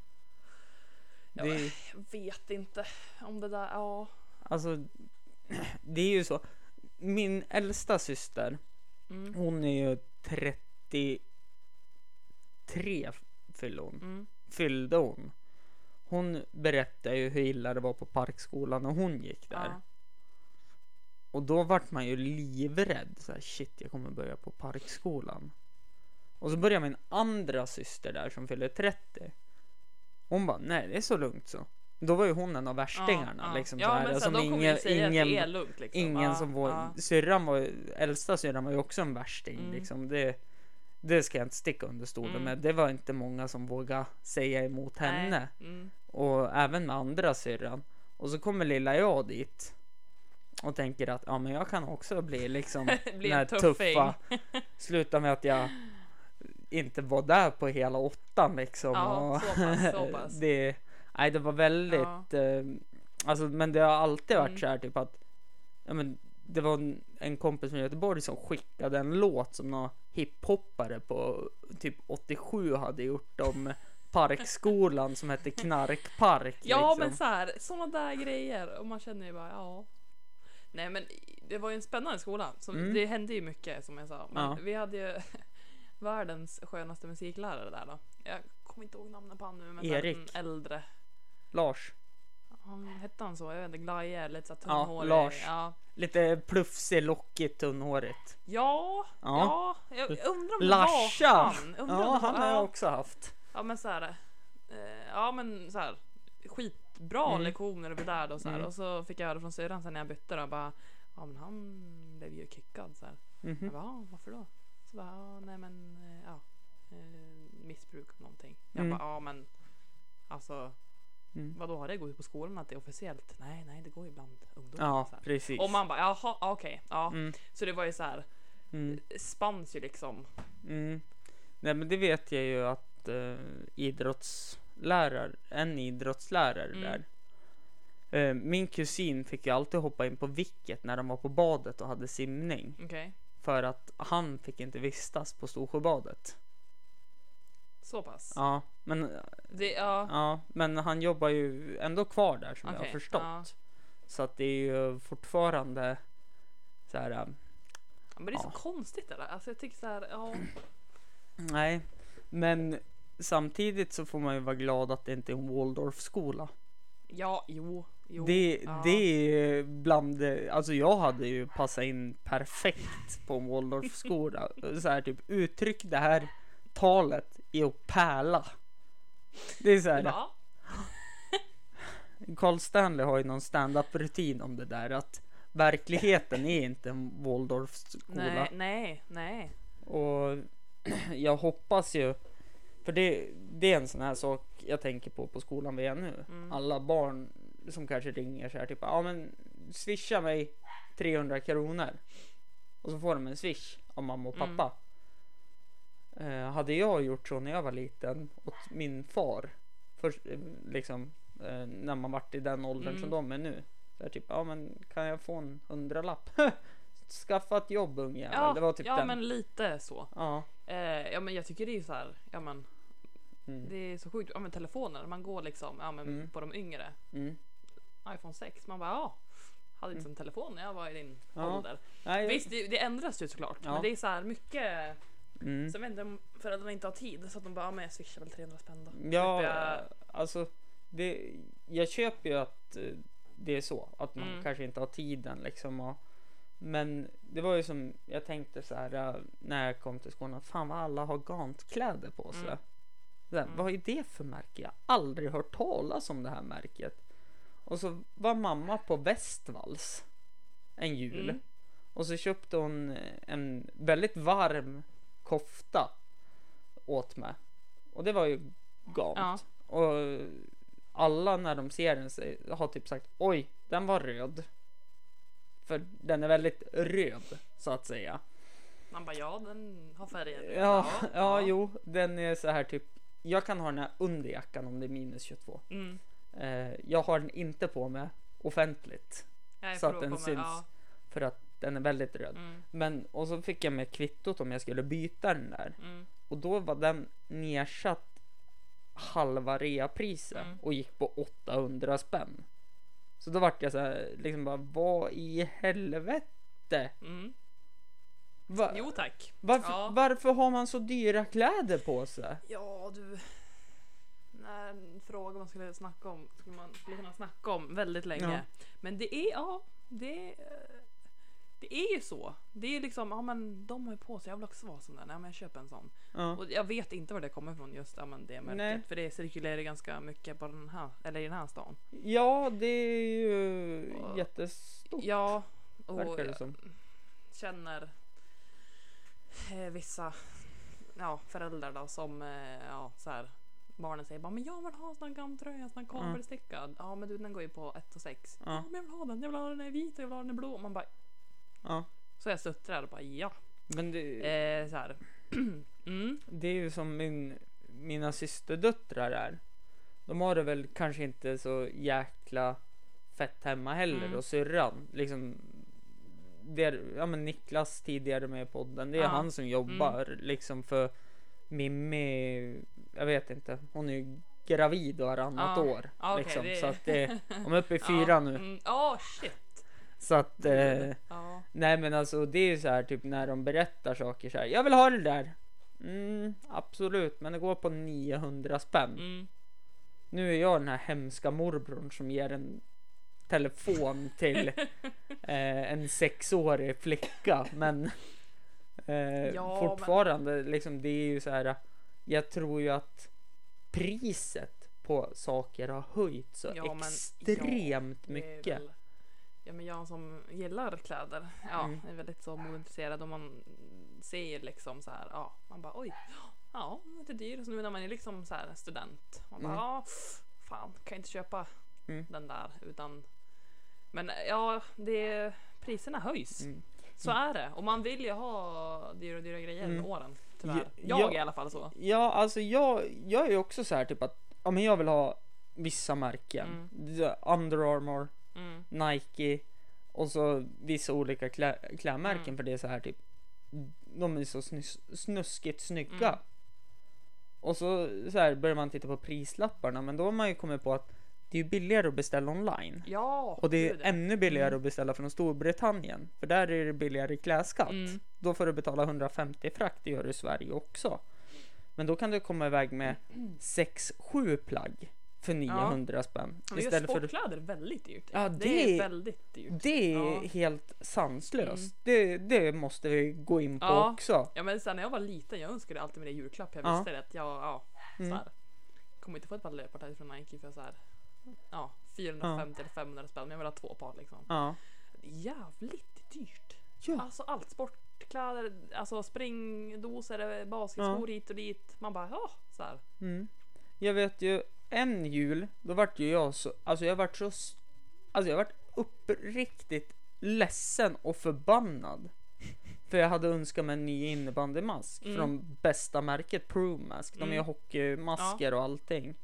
Det, jag vet inte om det där. Ja. alltså, det är ju så. Min äldsta syster, Mm. hon är ju 33 fyllde hon. Mm. Fyllde hon. Hon berättade ju hur illa det var på Parkskolan när hon gick där. Ja. Och då vart man ju livrädd. Så här, shit, jag kommer börja på Parkskolan. Och så började min andra syster där som fyllde 30. Hon bara, nej det är så lugnt så. Då var ju hon en av värstingarna. ja. Liksom, ja, så här, men som ingen, ingen, lugnt. Liksom. ingen ja, som var, Ja. syrran var, äldsta syrran var ju också en värsting. Mm. Liksom. Det, det ska jag inte sticka under stolen Mm. med. Det var inte många som vågade säga emot henne. Mm. Och även med andra syrran. Och så kommer lilla jag dit. Och tänker att ja men jag kan också bli liksom Bli den här tuffa. Sluta med att jag inte var där på hela åttan liksom. Ja, och så pass, så pass. det, nej, det var väldigt, eh, alltså men det har alltid varit Mm. så här typ att, ja men det var en, en kompis från Göteborg som skickade en låt som några hiphoppare på typ 87 hade gjort om Parkskolan som hette Knarkpark. Ja liksom. men så här, sådana där grejer och man känner ju bara ja. Nej men det var ju en spännande skola. Så Mm. Det hände ju mycket som jag sa. Men Ja. vi hade ju världens skönaste musiklärare där då. Jag kommer inte ihåg namnet på han nu men Erik. en äldre. Lars, Han hette han så? Jag vet inte. Glaje, lite såhär Ja, tunnhårig. Lars. Ja. lite plufsig, lockigt, tunnhårigt. Ja, Ja. ja. jag undrar om det Larsa! var han. Undrar Ja, han har jag ja. också haft. Ja men så här. Eh, ja men så här. Skitbra Mm. lektioner och där då så här. Mm. Och så fick jag höra från syrran sen när jag bytte då bara. Ja men han blev ju kickad så här. Mhm. Jag bara, "Ja, varför då? Så bara, ja nej men eh, ja. Eh, missbruk någonting. Jag Mm. bara, ja men. Alltså. Mm. Vadå har det gått ut på skolan att det är officiellt? Nej nej det går ju bland ungdomar. Ja, så här. precis. Och man bara, jaha okej. ja. Mm, Så det var ju så här. mm, Spanns ju liksom. mm. Nej men det vet jag ju att uh, idrottslärare, en idrottslärare Mm. där. Eh, min kusin fick ju alltid hoppa in på vicket när de var på badet och hade simning. Okej. För att han fick inte vistas på Storsjöbadet. Så pass. Ja, men, Det, ja. ja, men han jobbar ju ändå kvar där som jag Okej, har förstått. ja. Så att det är ju fortfarande så här. äh, Ja, Men det är så konstigt det där. Alltså jag tycker så här, ja. Nej, men samtidigt så får man ju vara glad att det inte är en Waldorfskola. Ja, jo. jo Det, ja. det är bland alltså jag hade ju passat in perfekt på en Waldorfskola. så här typ uttryck det här talet att pärla. Det är så här, Ja. Carl Stanley har ju någon stand-up rutin om det där att verkligheten är inte en Waldorfskola. Nej, nej, nej. Och jag hoppas ju, för det, det är en sån här sak jag tänker på på skolan vi är nu. Mm. Alla barn som kanske ringer så här typ, ja men swisha mig 300 kronor. Och så får de en swish av mamma och Mm. Eh, hade jag gjort så när jag var liten åt min far, först, eh, liksom eh, när man vart i den åldern Mm. som de är nu. Så här, typ, ja men kan jag få en hundralapp? Skaffa ett jobb ungjävel. Ja, det var typ ja den. men lite så. Ja. Eh, ja men jag tycker det är så här, ja men Mm. det är så sjukt. Ja men telefoner, man går liksom ja, men Mm. på de yngre. Mm. iPhone 6, man bara ja. Hade inte en telefon när jag var i din Ja. ålder. Nej, Visst det, det ändras ju såklart. Ja. Men det är så här mycket. Mm. Sen vet inte om föräldrarna inte har tid så att de bara ja, men jag swishar väl 300 spänn då. Ja, Slipper jag- alltså det, jag köper ju att eh, det är så, att man Mm. kanske inte har tiden liksom. Och, men det var ju som jag tänkte så här eh, när jag kom till skolan, fan vad alla har Gant-kläder på sig. Mm. Här, Mm. Vad är det för märke? Jag har aldrig hört talas om det här märket. Och så var mamma på Westvalls en jul. Mm. Och så köpte hon en väldigt varm kofta åt mig. Och det var ju Gant. Ja. Och alla när de ser den har typ sagt oj, den var röd. För den är väldigt röd så att säga. Man bara ja den har färger. Ja, ja, jo, den är så här typ. Jag kan ha den här under jackan om det är minus 22. Mm. Eh, jag har den inte på mig offentligt Så att den syns. Ja. för att den är väldigt röd. Mm. Men och så fick jag med kvittot om jag skulle byta den där Mm. och då var den nedsatt halva reapriset Mm. och gick på 800 spänn. Så då vart jag så här liksom bara vad i helvete? Mm. Va, Jo tack. varför, ja. varför har man så dyra kläder på sig? Ja du. När en fråga man skulle snacka om skulle man skulle kunna snacka om väldigt länge. Ja. Men det är ja, det det är ju så. Det är liksom, ja men de har ju på sig, jag vill också vara sån där. Nej men jag köper en sån. Ja. Och jag vet inte var det kommer ifrån just ja, men det märket. Nej. För det cirkulerar ganska mycket på den här, eller i den här stan. ja, det är ju Och- jättestort. Ja, och verkar det som. känner eh, vissa ja, föräldrar då som eh, ja, så här, barnen säger bara men jag vill ha en sån här gamtröja, en sån här kabelstickad. Ja men du den går ju på 1 och 6. Ja. Ja. men jag vill ha den, jag vill ha den i vit och jag vill ha den i blå. Man bara, Ja. så jag suttrar och bara ja. Men det, Eh, så här. mm. det är ju som min, mina systerdöttrar är. De har det väl kanske inte så jäkla fett hemma heller Mm. och syrran liksom det är, ja men Niklas tidigare med i podden, det är Ja. Mm. han som jobbar liksom för Mimmi, jag vet inte, hon är ju gravid varannat Ja. år. Ja, okej, liksom, det- Så att det, de är uppe i fyra ja. nu. Mm. Ja, shit. Så att, eh, Ja. nej men alltså det är ju så här typ när de berättar saker så här. Jag vill ha det där. Mm, absolut, men det går på 900 spänn. Mm. Nu är jag den här hemska morbrorn som ger en telefon till eh, en sexårig flicka. Men eh, Ja, fortfarande, liksom, det är ju så här. Jag tror ju att priset på saker har höjt så Ja, men- extremt Det är mycket. väl- Ja men jag som gillar kläder, ja, Mm. är väldigt så modeintresserad och man ser liksom så här, ja, man bara oj, ja, det är dyrt. Och så nu när man är liksom så här student, man bara Mm. ja, fan, kan jag inte köpa Mm. den där utan men ja, det, priserna höjs. Mm. Så är det. Och man vill ju ha dyra, dyra grejer Mm. med åren. Tyvärr. Ja, jag ja. är i alla fall så. Ja, alltså jag, jag är ju också så här typ att ja, men jag vill ha vissa märken. Under Armour, Mm. Nike och så vissa olika klä, klädmärken Mm. för det är så här typ. De är så snus, snuskigt snygga. Mm. Och så, så här börjar man titta på prislapparna men då har man ju kommit på att det är billigare att beställa online. Ja, Och det är gud, ännu billigare Mm. att beställa från Storbritannien. För där är det billigare klädskatt. Mm. Då får du betala 150 frakt, det gör du i Sverige också. Men då kan du komma iväg med 6-7 plagg för 900 spänn. Men Istället för sportkläder är väldigt dyrt. Ja, det, det- är väldigt dyrt. det är Ja. helt sanslöst. Mm. Det, det måste vi gå in på Ja. också. Ja men sen när jag var liten, jag önskade alltid i julklapp. Jag Ja. visste att jag, ja, Mm. så här, kommer inte få ett par löpartajs från Nike för så här, ja, 450 eller 500 spänn men jag vill ha två par liksom. Ja. Jävligt dyrt. Ja. Alltså allt, sportkläder, alltså springdosor, basketskor hit och dit. Man bara ja, så här. Mm. Jag vet ju en jul, då vart ju jag så, alltså jag vart så, alltså jag vart uppriktigt ledsen och förbannad. För jag hade önskat mig en ny innebandymask Mm. från bästa märket Promask. De Mm. gör hockeymasker och allting.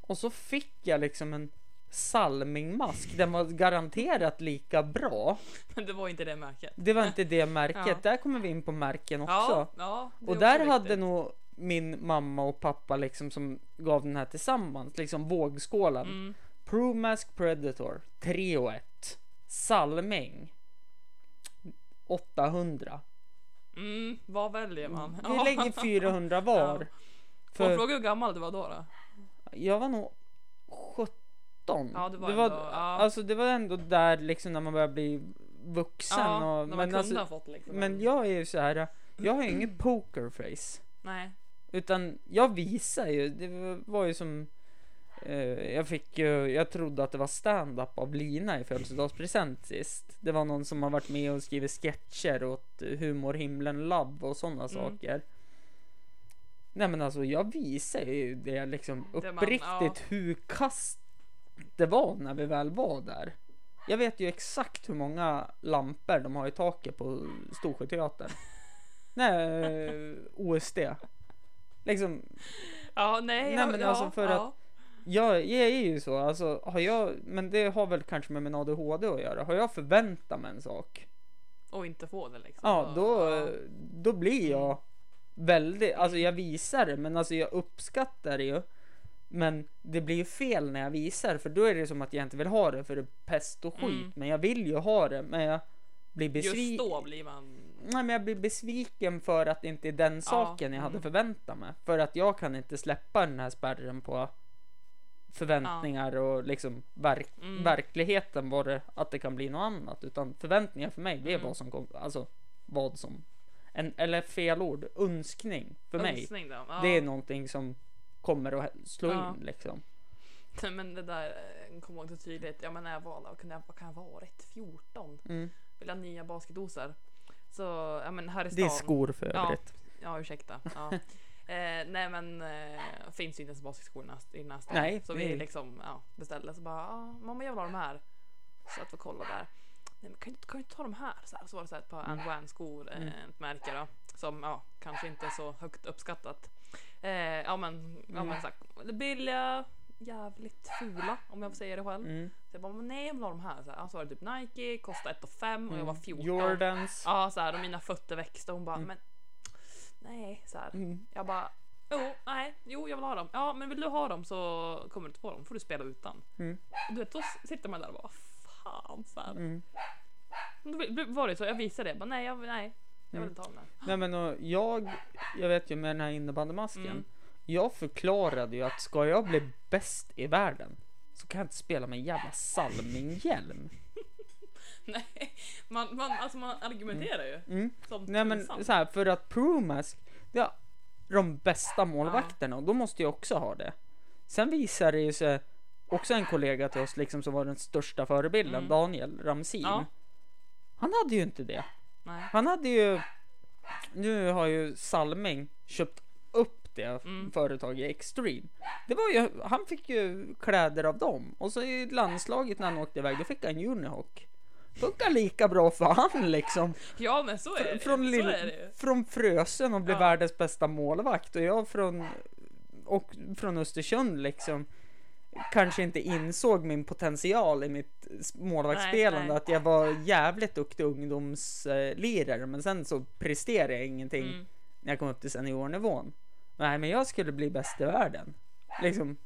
Och så fick jag liksom en Salmingmask. Den var garanterat lika bra. Men det var inte det märket. Det var inte det märket. Ja. Där kommer vi in på märken också. Ja, ja. Och där hade nog min mamma och pappa liksom som gav den här tillsammans, liksom vågskålen. Mm. Promask Predator 3 och 1. Salming 800. Mm, vad väljer man? Vi lägger 400 var. Ja. För fråga hur gammal du var då? då? jag var nog 17. Ja, det var det var, ändå- ja. Alltså det var ändå där liksom när man börjar bli vuxen. Ja, och, när man men, kunde alltså, ha fått liksom. men jag är ju så här. Jag har ju ingen pokerface. Nej. Utan jag visar ju, det var ju som eh, Jag fick ju, jag trodde att det var stand-up av Lina i födelsedagspresent sist. Det var någon som har varit med och skrivit sketcher åt Humorhimlen Love och sådana Mm. saker. Nej men alltså jag visar ju det liksom Det man- uppriktigt ja. hur kast det var när vi väl var där. Jag vet ju exakt hur många lampor de har i taket på Storsjöteatern. Nej, OSD Liksom, Ja, nej. Nej, jag, men ja, alltså för ja. jag, jag är ju så, alltså har jag, men det har väl kanske med min ADHD att göra. Har jag förväntat mig en sak, Och inte få det liksom. ja då, ja. då blir jag väldigt, alltså jag visar det, men alltså jag uppskattar det ju. Men det blir ju fel när jag visar, för då är det som att jag inte vill ha det för det är pest och skit. Mm. Men jag vill ju ha det, men jag blir Just besviken. då blir man... Nej, men jag blir besviken för att det inte är den saken jag hade mm. förväntat mig. För att jag kan inte släppa den här spärren på förväntningar och liksom verk Mm. verkligheten var det att det kan bli något annat. Utan förväntningar för mig, det är Mm. vad som kom, alltså vad som, en, eller fel ord, önskning för mig. Önskning då. Ja. Det är någonting som kommer att slå Ja. in liksom. Men det där eh, kommer jag ihåg så tydligt. Ja men när jag var, kan jag, vad kan jag ha varit? 14? Mm. Vill ha nya basketdosor. Så, ja men här i Det stan. är skor för Ja. övrigt. Ja, ursäkta. Ja. eh, nej men eh, finns ju inte ens basketskor i den här- här stan. Nej, så det vi är- liksom ja, beställde så bara, ah, mamma jag vill ha de här. Så att vi kolla där. Nej men kan du, inte ta de här? Så, här, så var det så här ett par. And One skor, eh, Mm. ett märke då. Som ja, kanske inte är så högt uppskattat. Eh, ja men, ja men sagt, det billiga, jävligt fula om jag får säga det själv. Mm. Så jag bara, nej jag vill ha de här. Så, här, så var det typ Nike, kostade 1 5 och jag var 14. Mm. Jordans. Ja, så här, och mina fötter växte och hon bara, Mm. men nej, så här. Mm. Jag bara, jo, nej, jo, jag vill ha dem. Ja, men vill du ha dem så kommer du inte få dem, får du spela utan. Mm. Du vet, då sitter man där och bara, fan, så här. Mm. Då var det så, jag visade det, bara, nej, jag, nej, jag vill inte ha dem där. Nej men och jag, jag vet ju med den här innebandymasken. Mm. Jag förklarade ju att ska jag bli bäst i världen så kan jag inte spela med en jävla salminghjälm. Nej, man, man, alltså man argumenterar ju. Mm. Som Nej men så här, för att Promask, det har de bästa målvakterna och då måste jag också ha det. Sen visar det ju sig också en kollega till oss liksom som var den största förebilden, Mm. Daniel Ramsin. Ja. Han hade ju inte det. Nej. Han hade ju, nu har ju Salming köpt det Mm. företaget Extreme. Det var ju, han fick ju kläder av dem och så i landslaget när han åkte iväg då fick han Unihawk. Funkar lika bra för han liksom. Ja men så är det Från, så är det från Frösen och blev Ja. världens bästa målvakt och jag från, och från Östersund liksom kanske inte insåg min potential i mitt målvaktsspelande, Nej, nej. att jag var jävligt duktig ungdomslirare men sen så presterade jag ingenting Mm. när jag kom upp till seniornivån. Nej men jag skulle bli bäst i världen. Liksom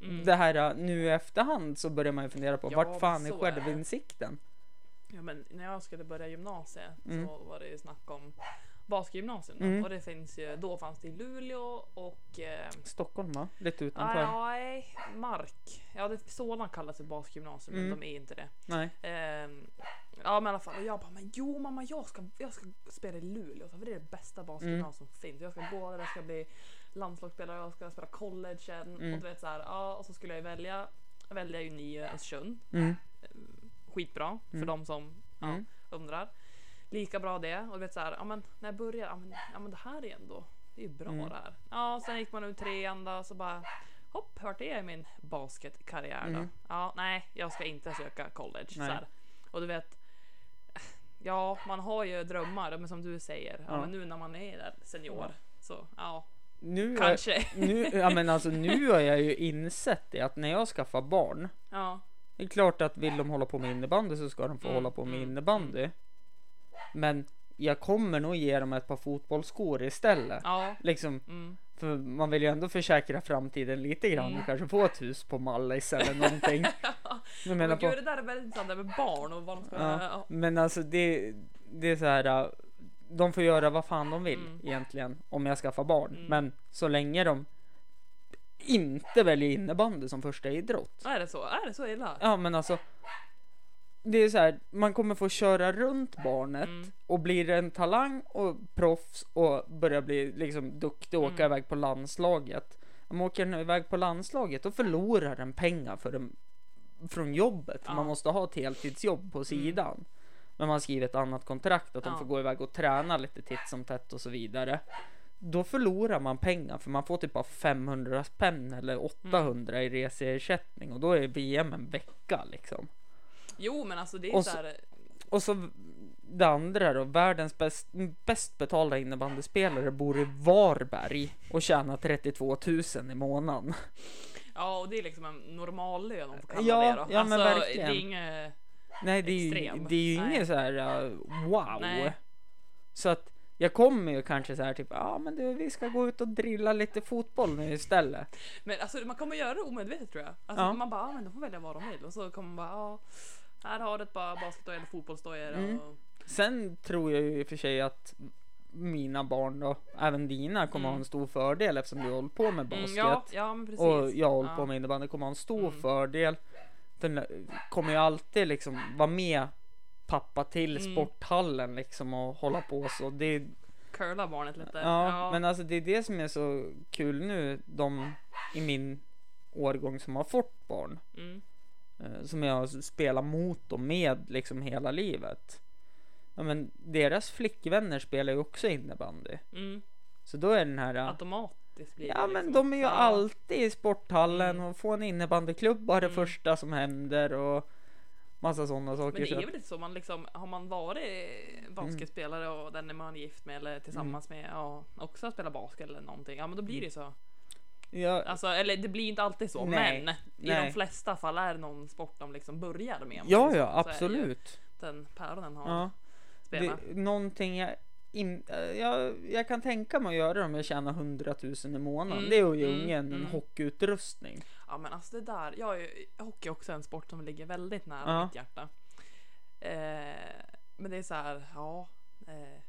Mm. det här uh, nu i efterhand så börjar man ju fundera på Ja, vart fan är självinsikten? Ja, men när jag skulle börja gymnasiet Mm. så var det ju snack om basketgymnasium då. Mm. och det finns ju, då fanns det i Luleå och eh, Stockholm va? Lite utanför? nej, Mark. Ja, det, Solna kallas för basketgymnasium Mm. men de är inte det. Nej. Ehm, ja men i alla fall, och jag bara, men jo mamma jag ska, jag ska spela i Luleå för det är det bästa basketgymnasium som finns. Jag ska gå där, jag ska bli landslagsspelare, jag ska spela college sen Mm. och du vet så här, ja och så skulle jag ju välja väljer jag ju nio Östersund. Mm. Skitbra för Mm. de som ja, Mm. undrar. Lika bra det. Och du vet så här, ja men när jag börjar, ja men, ja men det här är ändå, det är ju bra Mm. det här. Ja, sen gick man ut trean då, så bara hopp, vart är jag i min basketkarriär då? Mm. Ja, nej, jag ska inte söka college. Så Nej. här. Och du vet, ja, man har ju drömmar, men som du säger, ja, Ja. men nu när man är där senior, så ja, Nu, kanske. nu, ja, men alltså, nu har jag ju insett det att när jag skaffar barn ja, Det är klart att vill de hålla på med innebandy så ska de få Mm, hålla på med mm, innebandy. Men jag kommer nog ge dem ett par fotbollsskor istället. ja, Liksom, mm. för man vill ju ändå försäkra framtiden lite grann. Mm. Kanske få ett hus på Mallis eller någonting. Jag menar Men på, gud, det där är väldigt intressant med barn och vad de ska Ja. ja. men alltså det, det är så här. äh, De får göra vad fan de vill Mm. egentligen om jag skaffar barn. Mm. Men så länge de inte väljer innebandy som första idrott. Är det så? Är det så illa? Ja men alltså Det är så här, man kommer få köra runt barnet Mm. och blir en talang och proffs och börjar bli liksom duktig och åka Mm. iväg på landslaget. Om man åker iväg på landslaget då förlorar den pengar för den, från jobbet. Ja. Man måste ha ett heltidsjobb på sidan. Men man skriver ett annat kontrakt att de Ja. får gå iväg och träna lite titt som tätt och så vidare. Då förlorar man pengar för man får typ bara 500 spänn eller 800 i reseersättning och då är VM en vecka liksom. Jo, men alltså det är Och så så- här. Och så det andra då, världens bäst, bäst betalda innebandyspelare bor i Varberg och tjänar 32 000 i månaden. Ja, och det är liksom en normal lön om man får kalla Ja, det då. ja, men alltså, verkligen. Det är inget... Nej, det är Extrem. det är ju inget så här uh, wow. Nej. Så att jag kommer ju kanske så här typ, ja men du, vi ska gå ut och drilla lite fotboll nu istället. Men alltså man kommer göra det omedvetet tror jag. Alltså Ja. man bara, ja, men de får välja vad de vill. Och så kommer man bara, ja. Här har du ett par basketdojor eller fotbollsdojor. Mm. Och... Sen tror jag ju i och för sig att mina barn då, även dina, kommer Mm. ha en stor fördel eftersom du hållit på med basket. Mm, ja, ja, men precis. Och jag håller ja. på med innebandy kommer ha en stor Mm. fördel. Den kommer ju alltid liksom vara med pappa till Mm. sporthallen liksom och hålla på så. Det är, Curla barnet lite. ja, men alltså det är det som är så kul nu. De i min årgång som har fått barn. Mm. eh, Som jag spelar mot och med liksom hela livet. Ja, men deras flickvänner spelar ju också innebandy. Mm. Så då är den här Automatiskt blir det Ja men liksom. de är ju alltid i sporthallen Mm. och får en innebandyklubb bara det Mm. första som händer och massa sådana Men saker. det så är väl lite så, man liksom, har man varit basketspelare och den är man gift med eller tillsammans med ja, också spelar basket eller någonting, ja men då blir det ju så. Ja, Alltså, eller det blir inte alltid så, Nej, men i nej. de flesta fall är det någon sport de liksom börjar med. om man ja, säger ja så. Så är det ju absolut. Den päronen har Ja, det, spelat. någonting jag, in, äh, jag, jag kan tänka mig att göra om jag tjänar 100 000 i månaden. Mm, Det är att ge mm, ungen en mm. hockeyutrustning. Ja men alltså det där, jag är, ju- hockey är också en sport som ligger väldigt nära Ja. mitt hjärta. Eh, men det är så här, ja. Eh,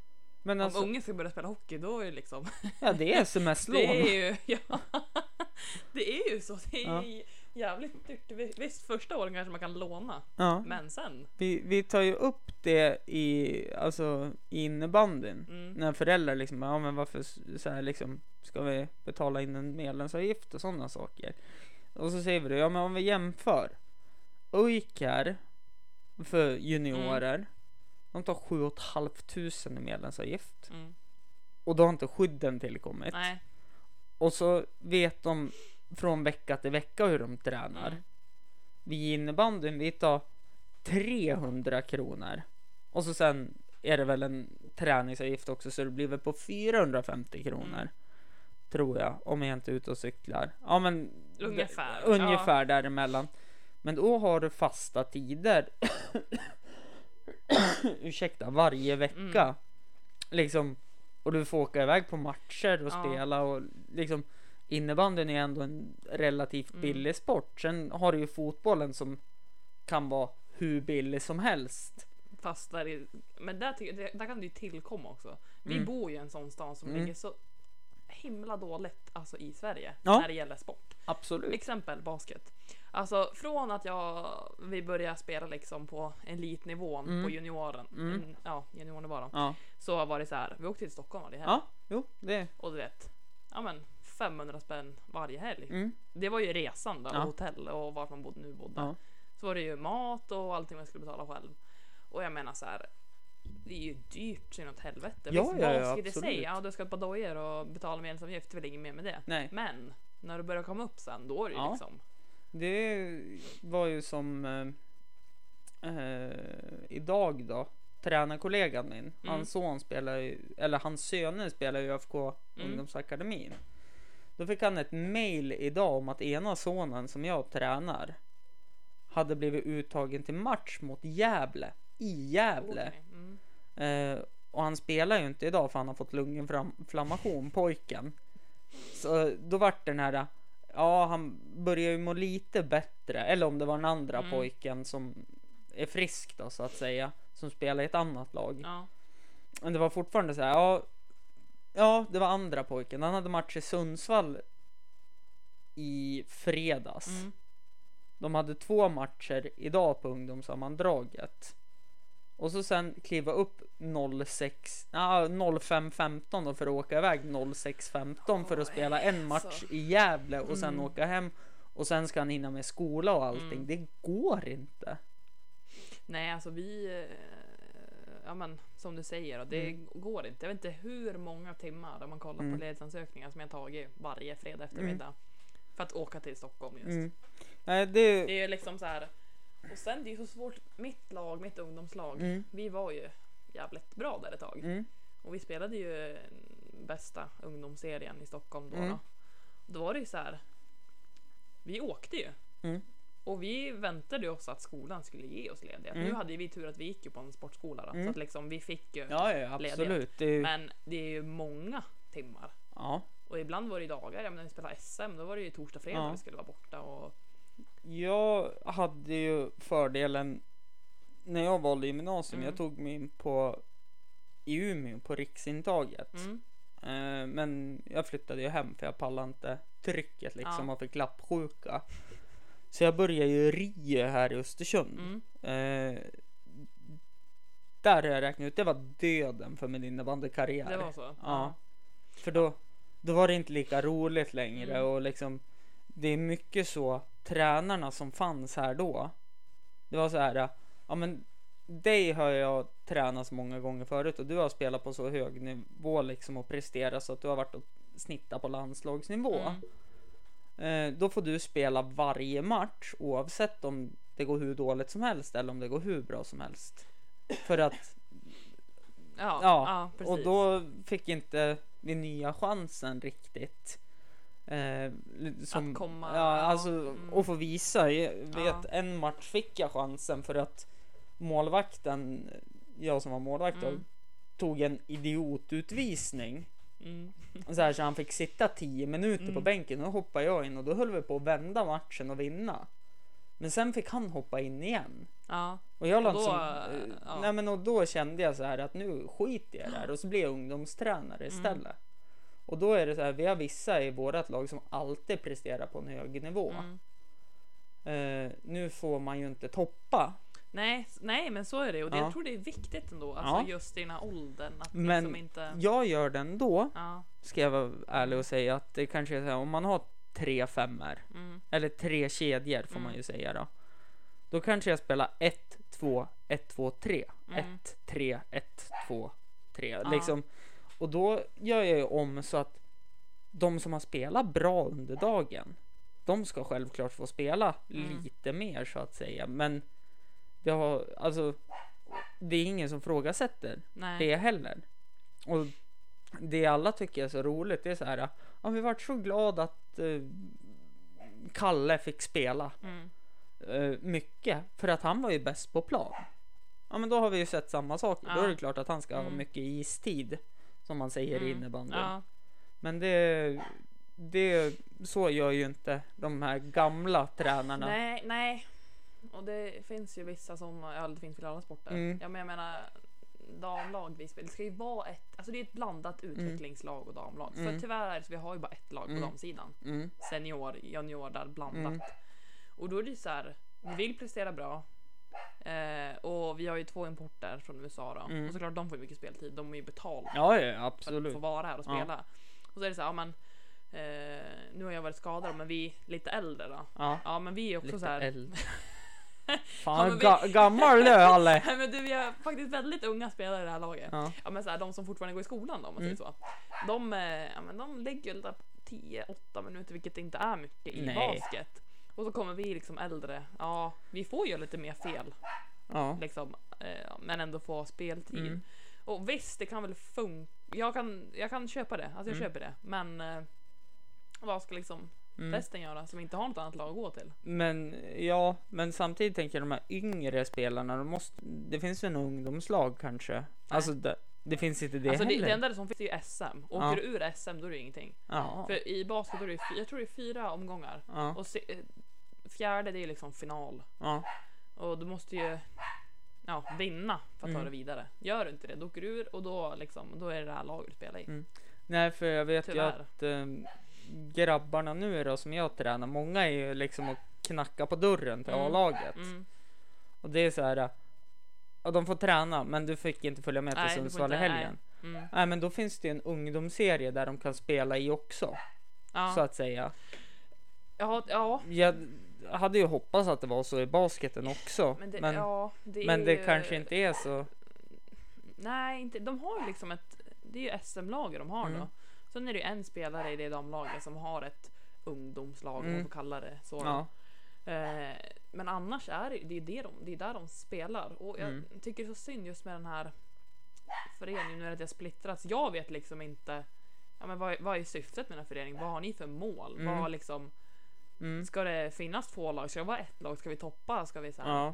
Men om alltså, ungen ska börja spela hockey då är det liksom ja det är sms-lån. Det är ju, ja, det är ju så. Det är Ja. jävligt dyrt. Visst, första åren kanske man kan låna, Ja, men sen. vi, vi tar ju upp det i, alltså, innebandyn. Mm. när föräldrar liksom, ja men varför så här liksom, ska vi betala in en medlemsavgift och sådana saker. Och så säger vi det, ja men om vi jämför. UIK för juniorer, de tar 7 500 i medlemsavgift. Mm. Och då har inte skydden tillkommit. Nej. Och så vet de från vecka till vecka hur de tränar. Mm. Vi i innebandyn, vi tar 300 kronor. Och så sen är det väl en träningsavgift också så det blir väl på 450 kronor. Mm. Tror jag, om jag inte är ute och cyklar. Ja men Ungefär, Ungefär däremellan. Men då har du fasta tider. Ursäkta, varje vecka. Mm. Liksom. Och du får åka iväg på matcher och Ja. spela och liksom innebandyn är ändå en relativt Mm. billig sport. Sen har du ju fotbollen som kan vara hur billig som helst. Fast där, är, men där, där kan det ju tillkomma också. Vi Mm. bor ju i en sån stad som Mm. ligger så himla dåligt alltså i Sverige Ja. när det gäller sport. Absolut. Exempel basket. Alltså från att jag, vi började spela liksom på elitnivån Mm. på junioren, Mm. mm. ja juniornivå då. Ja. Så var det så här, vi åkte till Stockholm var det här. ja, jo, det. Och du vet, ja men 500 spänn varje helg. Mm. Det var ju resan då, Ja. och hotell och vart man bodde, nu bodde. Ja. Så var det ju mat och allting man skulle betala själv. Och jag menar så här. Det är ju dyrt så inåt helvete. Ja, Visst, ja, vad ja, ska det säga? Ja, du ska par dojor och betala medlemsavgift. Det är väl inget mer med det. Nej, Men när du börjar komma upp sen, då är det ju Ja. liksom. Det var ju som eh, eh, idag då. Tränarkollegan min, Mm. hans son spelar ju, eller hans söner spelar ju i ÖFK Mm. ungdomsakademin. Då fick han ett mail idag om att ena sonen som jag tränar hade blivit uttagen till match mot Gävle i Gävle. Okej, Mm. Eh, och han spelar ju inte idag för han har fått lunginflammation, pojken. Så då vart den här, ja han börjar ju må lite bättre, eller om det var den andra Mm. pojken som är frisk då så att säga, som spelar i ett annat lag. Ja. Men det var fortfarande så här, ja, ja det var andra pojken, han hade match i Sundsvall i fredags. Mm. De hade två matcher idag på ungdomssammandraget. Och så sen kliva upp 06, ja 05.15 då för att åka iväg 06.15 för att spela en match alltså. i Gävle och sen Mm. åka hem. Och sen ska han hinna med skola och allting. Mm. Det går inte. Nej, alltså vi... eh, Ja men som du säger, då, det Mm. går inte. Jag vet inte hur många timmar om man kollar Mm. på ledsansökningar som jag tagit varje fredag eftermiddag. För att åka till Stockholm just. Mm. Nej, det... Det är liksom så här. Och sen det är ju så svårt. Mitt lag, mitt ungdomslag. Mm. Vi var ju jävligt bra där ett tag. Mm. Och vi spelade ju bästa ungdomsserien i Stockholm då. Mm. Då, då var det ju så här. Vi åkte ju. Mm. Och vi väntade oss att skolan skulle ge oss ledighet. Mm. Nu hade ju vi tur att vi gick ju på en sportskola då, Mm. så att liksom vi fick ju. Ja, ja absolut. Det ju- Men det är ju många timmar. Ja. Och ibland var det ju dagar, jag menar när vi spelade SM, då var det ju torsdag, fredag Ja. vi skulle vara borta och Jag hade ju fördelen när jag valde gymnasium. Mm. Jag tog mig in på i Umeå på riksintaget. mm, Eh, men jag flyttade ju hem för jag pallade inte trycket liksom Ja. och fick lappsjuka. Så jag började ju Rio här i Östersund. mm, Eh, där har jag räknat ut, det var döden för min innebandykarriär. det var så. Ja. För då, då var det inte lika roligt längre Mm. och liksom det är mycket så tränarna som fanns här då. Det var så här, ja men dig har jag tränat så många gånger förut och du har spelat på så hög nivå liksom och presterat så att du har varit och snittat på landslagsnivå. Mm. Eh, då får du spela varje match oavsett om det går hur dåligt som helst eller om det går hur bra som helst. För att Ja, Ja, ja, och då fick inte vi nya chansen riktigt. Eh, som, Att komma- ja, alltså mm. att få visa. Vet Ja. en match fick jag chansen för att målvakten, jag som var målvakt då, Mm. tog en idiotutvisning. Mm. Så, här, så han fick sitta 10 minuter på Mm. bänken och då hoppade jag in och då höll vi på att vända matchen och vinna. Men sen fick han hoppa in igen. Ja, Och jag Och då, eh, ja. nej men och då kände jag så här att nu skiter jag i det här och så blir jag ungdomstränare istället. Och då är det så här, vi har vissa i vårat lag som alltid presterar på en hög nivå. mm. Eh, nu får man ju inte toppa. Nej, nej, men så är det och det, Ja. jag tror det är viktigt ändå. Alltså Ja. just i den här åldern att Men liksom inte. Jag gör det ändå, Ja, ska jag vara ärlig och säga att det kanske är så här, om man har tre femmor mm, eller tre kedjor får man Mm. ju säga då. Då kanske jag spelar 1, 2, 1, 2, 3. Mm. 1, 3, 1, 2, 3. Ja. Liksom. Och då gör jag ju om så att de som har spelat bra under dagen, de ska självklart få spela Mm. lite mer så att säga. Men det har, alltså, det är ingen som frågasätter nej. det heller. Och det alla tycker är så roligt, det är så här, ja, vi vart så glada att eh, Kalle fick spela Mm, eh, mycket för att han var ju bäst på plan. Ja, men då har vi ju sett samma sak. Då Ja. är det klart att han ska ha Mm. mycket istid som man säger i mm, innebandyn. Ja, Men det, det, så gör ju inte de här gamla tränarna. nej, nej. Och det finns ju vissa som, ja det finns väl alla sporter. Mm. Ja men jag menar damlag vi spelar, det ska ju vara ett, alltså det är ett blandat utvecklingslag och damlag. Mm. För tyvärr så vi har ju bara ett lag på Mm. damsidan. Mm, Senior, junior där blandat. Mm. Och då är det ju så här, vi vill prestera bra. Eh, och vi har ju två importer från USA då. Mm. Och såklart de får ju mycket speltid. De är ju betalda ja, ja, för att absolut. få vara här och Ja. spela. Och så är det så här, ja men Eh, nu har jag varit skadad men vi är lite äldre då. Ja, Ja men vi är också lite så här. äldre. Ja, Fan, men vi- ga gammal du är, Alle. Nej men du vi är faktiskt väldigt unga spelare i det här laget. Ja. Ja men så här, de som fortfarande går i skolan då om man Mm. säger så. De, eh, ja, men de lägger väl där på 10-8 minuter vilket inte är mycket i Nej. basket. Och så kommer vi liksom äldre. Ja vi får ju lite mer fel Ja. liksom. Eh, men ändå få speltid. Mm. Och visst det kan väl funka. Jag kan, jag kan köpa det. Alltså jag Mm. köper det. Men eh, vad ska liksom Mm. resten göra som inte har något annat lag att gå till? Men ja, men samtidigt tänker jag de här yngre spelarna, de måste, det finns väl en ungdomslag kanske? Alltså det, det finns inte det alltså det, heller. det enda som finns är ju SM. Åker Ja. du ur SM då är det ingenting. Ja. För i basket är det, jag tror det är fyra omgångar. Ja. Och se, eh, fjärde det är liksom final. ja. Och du måste ju ja, vinna för att ta Mm. det vidare. Gör du inte det, då åker du ur och då, liksom, då är det det här laget du spelar i. Mm. Nej, för jag vet Tyvärr. ju att ähm, grabbarna nu då som jag tränar, många är ju liksom och knacka på dörren till Mm. A-laget. Mm. Och det är så här. Ja, de får träna, men du fick inte följa med till Nej, Sundsvall i helgen. Mm. Nej, men då finns det ju en ungdomsserie där de kan spela i också, Ja. så att säga. ja, ja, Jag hade ju hoppats att det var så i basketen också, men det, men, ja, det, men är det ju- kanske inte är så. Nej, inte. de har ju liksom ett, det är ju SM-laget de har Mm. då. Sen är det ju en spelare i det damlaget som har ett ungdomslag, om Mm. man får kalla det så. Ja, Eh, men annars är det, det, är det, de, det är där de spelar. Och jag Mm. tycker det är så synd just med den här föreningen nu när det har splittrats. Jag vet liksom inte ja, men vad, vad är syftet med den här föreningen? Vad har ni för mål? Mm. Vad liksom, mm. ska det finnas två lag? Ska det vara ett lag? Ska vi toppa? Ska vi så här? ja,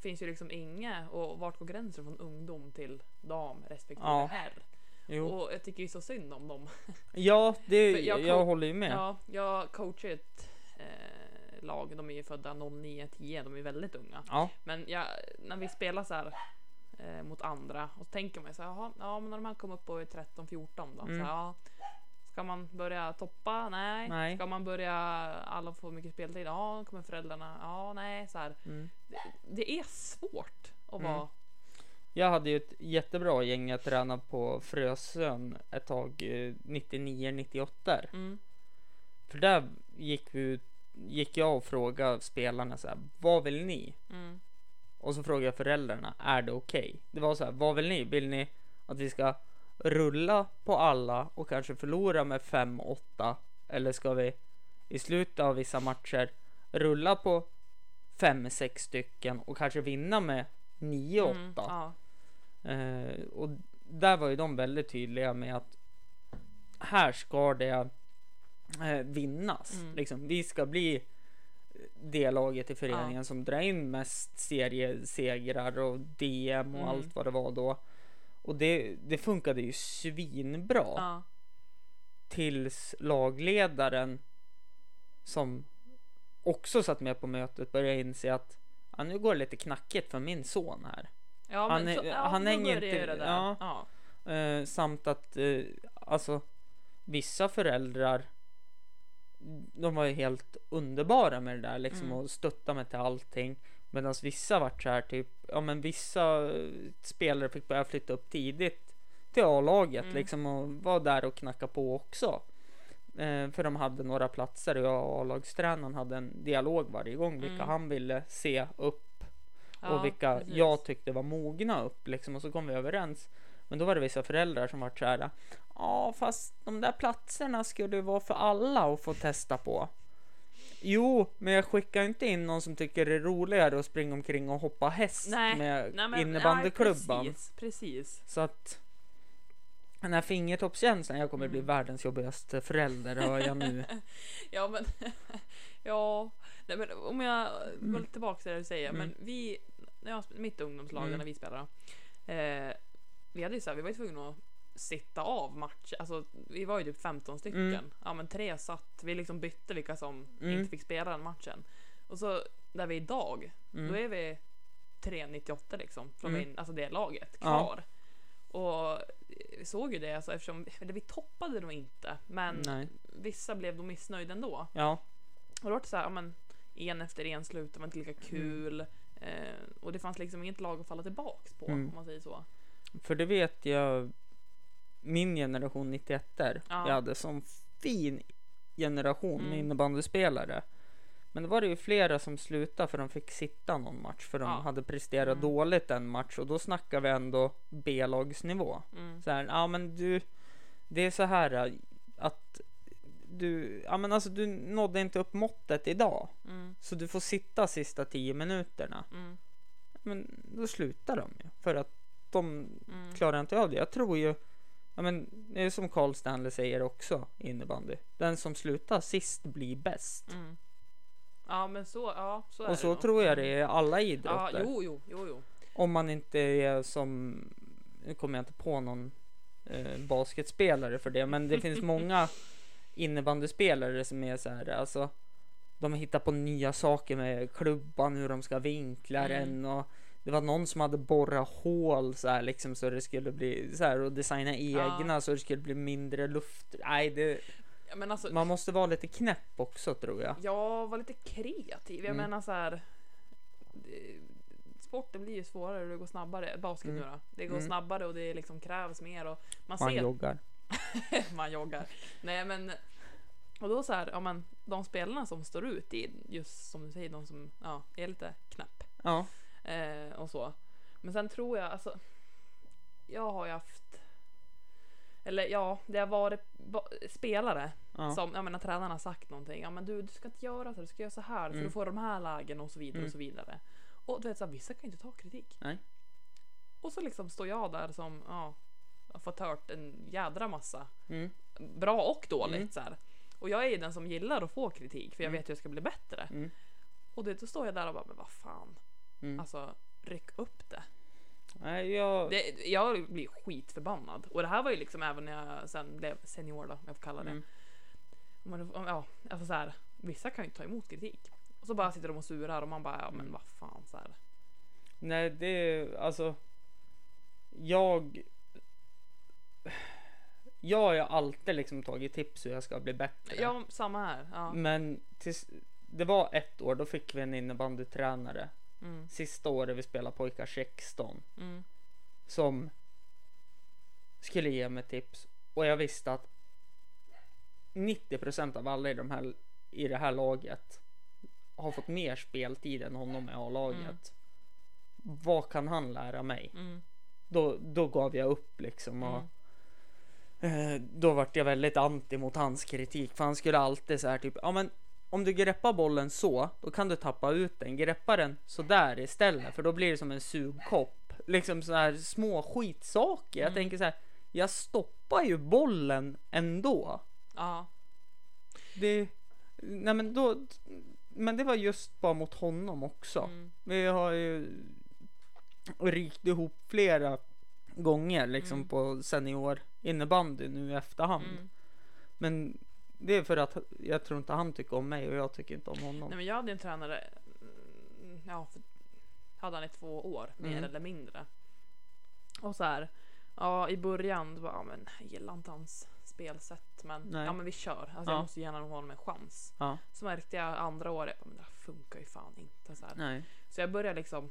finns ju liksom inget. Och vart går gränsen från ungdom till dam respektive Ja. herr? jo. Och jag tycker ju så synd om dem. Ja, det, jag jag, kom- håller ju med. Ja, jag coachar ett eh, lag. De är ju födda 09-10. De är väldigt unga. Ja, Men jag, när vi spelar så här eh, mot andra och så tänker man så här, jaha, ja men när de här kommer upp på 13-14 då. Mm. Så här, ja, ska man börja toppa? Nej. Nej. Ska man börja alla får mycket speltid? Ja, kommer föräldrarna? Ja, nej. Så mm. Det, det är svårt att Mm. vara. Jag hade ju ett jättebra gäng jag tränade på Frösön ett tag, eh, 99-98. Mm, För där gick, vi, gick jag och frågade spelarna så här, vad vill ni? mm, Och så frågade jag föräldrarna, är det okej? Det var så här, vad vill ni? Vill ni att vi ska rulla på alla och kanske förlora med 5-8? Eller ska vi i slutet av vissa matcher rulla på 5-6 stycken och kanske vinna med 9-8? mm, ja, Eh, och där var ju de väldigt tydliga med att här ska det eh, vinnas. Mm. Liksom, vi ska bli det laget i föreningen som drar in mest seriesegrar och DM och Mm. allt vad det var då. Och det, det funkade ju svinbra ja, tills lagledaren som också satt med på mötet började inse att ja, nu går det lite knackigt för min son här. ja, Han men är- så, ja, han hänger inte- det där. ja. Eh, samt att eh, alltså vissa föräldrar de var ju helt underbara med det där liksom Mm. och stötta mig till allting medan vissa vart så här typ ja men vissa eh, spelare fick börja flytta upp tidigt till A-laget Mm. liksom och var där och knacka på också eh, för de hade några platser och jag och A-lagstränaren hade en dialog varje gång vilka Mm. han ville se upp Ja, och vilka precis. jag tyckte var mogna upp liksom och så kom vi överens. Men då var det vissa föräldrar som var så här. Ja, fast de där platserna skulle vara för alla att få testa på. Jo, men jag skickar inte in någon som tycker det är roligare att springa omkring och hoppa häst Nej, med Nej, men- innebandyklubban. Nej, precis, precis. Så att den här fingertoppskänslan, jag kommer bli Mm. världens jobbigaste förälder hör jag nu. Ja men ja, nej, men om jag Mm. går tillbaka till det du säger. Mm. Men vi, när jag, mitt ungdomslag Mm. när vi spelade. Eh, vi hade ju så här, vi var ju tvungna att sitta av matcher. Alltså vi var ju typ 15 stycken. Mm. Ja men tre satt. Vi liksom bytte vilka som Mm. inte fick spela den matchen. Och så där vi är idag, då Mm. är vi 3,98 liksom. Från Mm. min, alltså det laget Ja. kvar. Och vi såg ju det alltså, eftersom eller vi toppade nog inte. Men Nej. vissa blev då missnöjda ändå. Ja, Och då var det så här, ja, men en efter en slut, det var inte lika Mm. kul. Eh, och det fanns liksom inget lag att falla tillbaks på Mm. om man säger så. För det vet jag min generation 91 Ja. Jag hade sån fin generation med Mm. innebandyspelare. Men då var det ju flera som slutade för de fick sitta någon match för de Ja. hade presterat Mm. dåligt en match och då snackar vi ändå B-lagsnivå. Mm. Så här, ja men du, det är så här äh, att du, ja men alltså du nådde inte upp måttet idag. Mm. Så du får sitta sista tio minuterna. Mm. Men då slutar de ju. För att de Mm. klarar inte av det. Jag tror ju, ja men det är som Carl Stanley säger också innebandy. Den som slutar sist blir bäst. Mm. Ja men så, ja så är Och det så nog. tror jag det är i alla Ja, idrotter. jo, jo, jo, jo. Om man inte är som, nu kommer jag inte på någon eh, basketspelare för det, men det finns många innebandyspelare som är så här, alltså de hittar på nya saker med klubban, hur de ska vinkla Mm. den och det var någon som hade borrat hål så här liksom så det skulle bli så här och designa egna så det skulle bli mindre luft. Nej, det, Ja, alltså, man måste vara lite knäpp också tror jag. jag var lite kreativ. Jag Mm. menar så här. det- Sporten blir ju svårare och det går snabbare. Basket Mm. nu då. Det går Mm. snabbare och det liksom krävs mer och man, Man ser joggar. man joggar. Nej men och då så här, ja men de spelarna som står ut i just som du säger, de som ja, är lite knäpp Ja, eh, och så. Men sen tror jag alltså. Jag har ju haft. Eller ja, det har varit spelare ja. som, jag menar tränarna har sagt någonting. Ja men du, du ska inte göra så, du ska göra så här för Mm. du får de här lägen och så vidare Mm. och så vidare. Och du vet så här, vissa kan ju inte ta kritik. Nej. Och så liksom står jag där som, ja, har fått hört en jädra massa. Mm. Bra och dåligt Mm. så här. Och jag är ju den som gillar att få kritik för jag Mm. vet hur jag ska bli bättre. Mm. Och det, då står jag där och bara, men vad fan. Mm. Alltså, ryck upp det. Nej, jag... det. Jag blir skitförbannad. Och det här var ju liksom även när jag sen blev senior då, om jag får kalla det. Mm. Men, ja, alltså så här, vissa kan ju inte ta emot kritik. Och så bara sitter de och surar och man bara, ja men Mm. vad fan så här. Nej, det är alltså. Jag. Jag har ju alltid liksom tagit tips hur jag ska bli bättre. Ja, samma här. Ja. Men tills, det var ett år, då fick vi en innebandytränare. Mm, Sista året vi spelade pojkar 16. mm, Som skulle ge mig tips. Och jag visste att 90% av alla i, de här, i det här laget har fått mer speltid än honom i A-laget. Vad kan han lära mig? mm, Då, då gav jag upp liksom. Och, mm, eh, då vart jag väldigt anti mot hans kritik. För han skulle alltid så här typ, ja men om du greppar bollen så, då kan du tappa ut den. Greppa den så där istället, för då blir det som en sugkopp. Liksom så här små skitsaker. Jag Mm. tänker så här, jag stoppar ju bollen ändå. ja. Det, nej men då, men det var just bara mot honom också. Mm, Vi har ju rykt ihop flera gånger liksom Mm. på senior innebandy nu i efterhand. mm. Men det är för att jag tror inte han tycker om mig och jag tycker inte om honom. Nej men jag hade en tränare, mm, ja, hade han i två år, mer Mm. eller mindre. Och så här, ja i början, bara, ja men jag gillar inte hans spelsätt men Nej. ja men vi kör. Alltså Ja. jag måste ge honom en chans. Ja, Så märkte jag andra året, men det här funkar ju fan inte så här. nej. Så jag började liksom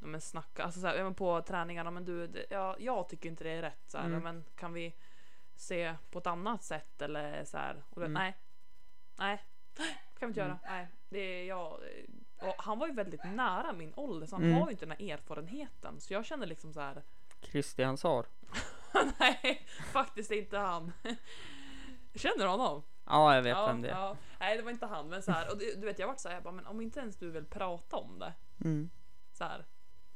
ja, men snacka, alltså så här, på träningarna, men du, det, ja, jag tycker inte det är rätt så här, Mm. men kan vi se på ett annat sätt eller så här? Och då, Mm. nej, nej, kan vi inte Mm. göra, nej, det är jag. Och han var ju väldigt nära min ålder så han Mm. har ju inte den här erfarenheten så jag kände liksom så här. Christian Sar. nej, faktiskt inte han. Känner du honom? Ja, jag vet ja, vem det är. ja. Nej, det var inte han, men så här, och du, du vet, jag vart så här, jag bara, men om inte ens du vill prata om det Mm. så här.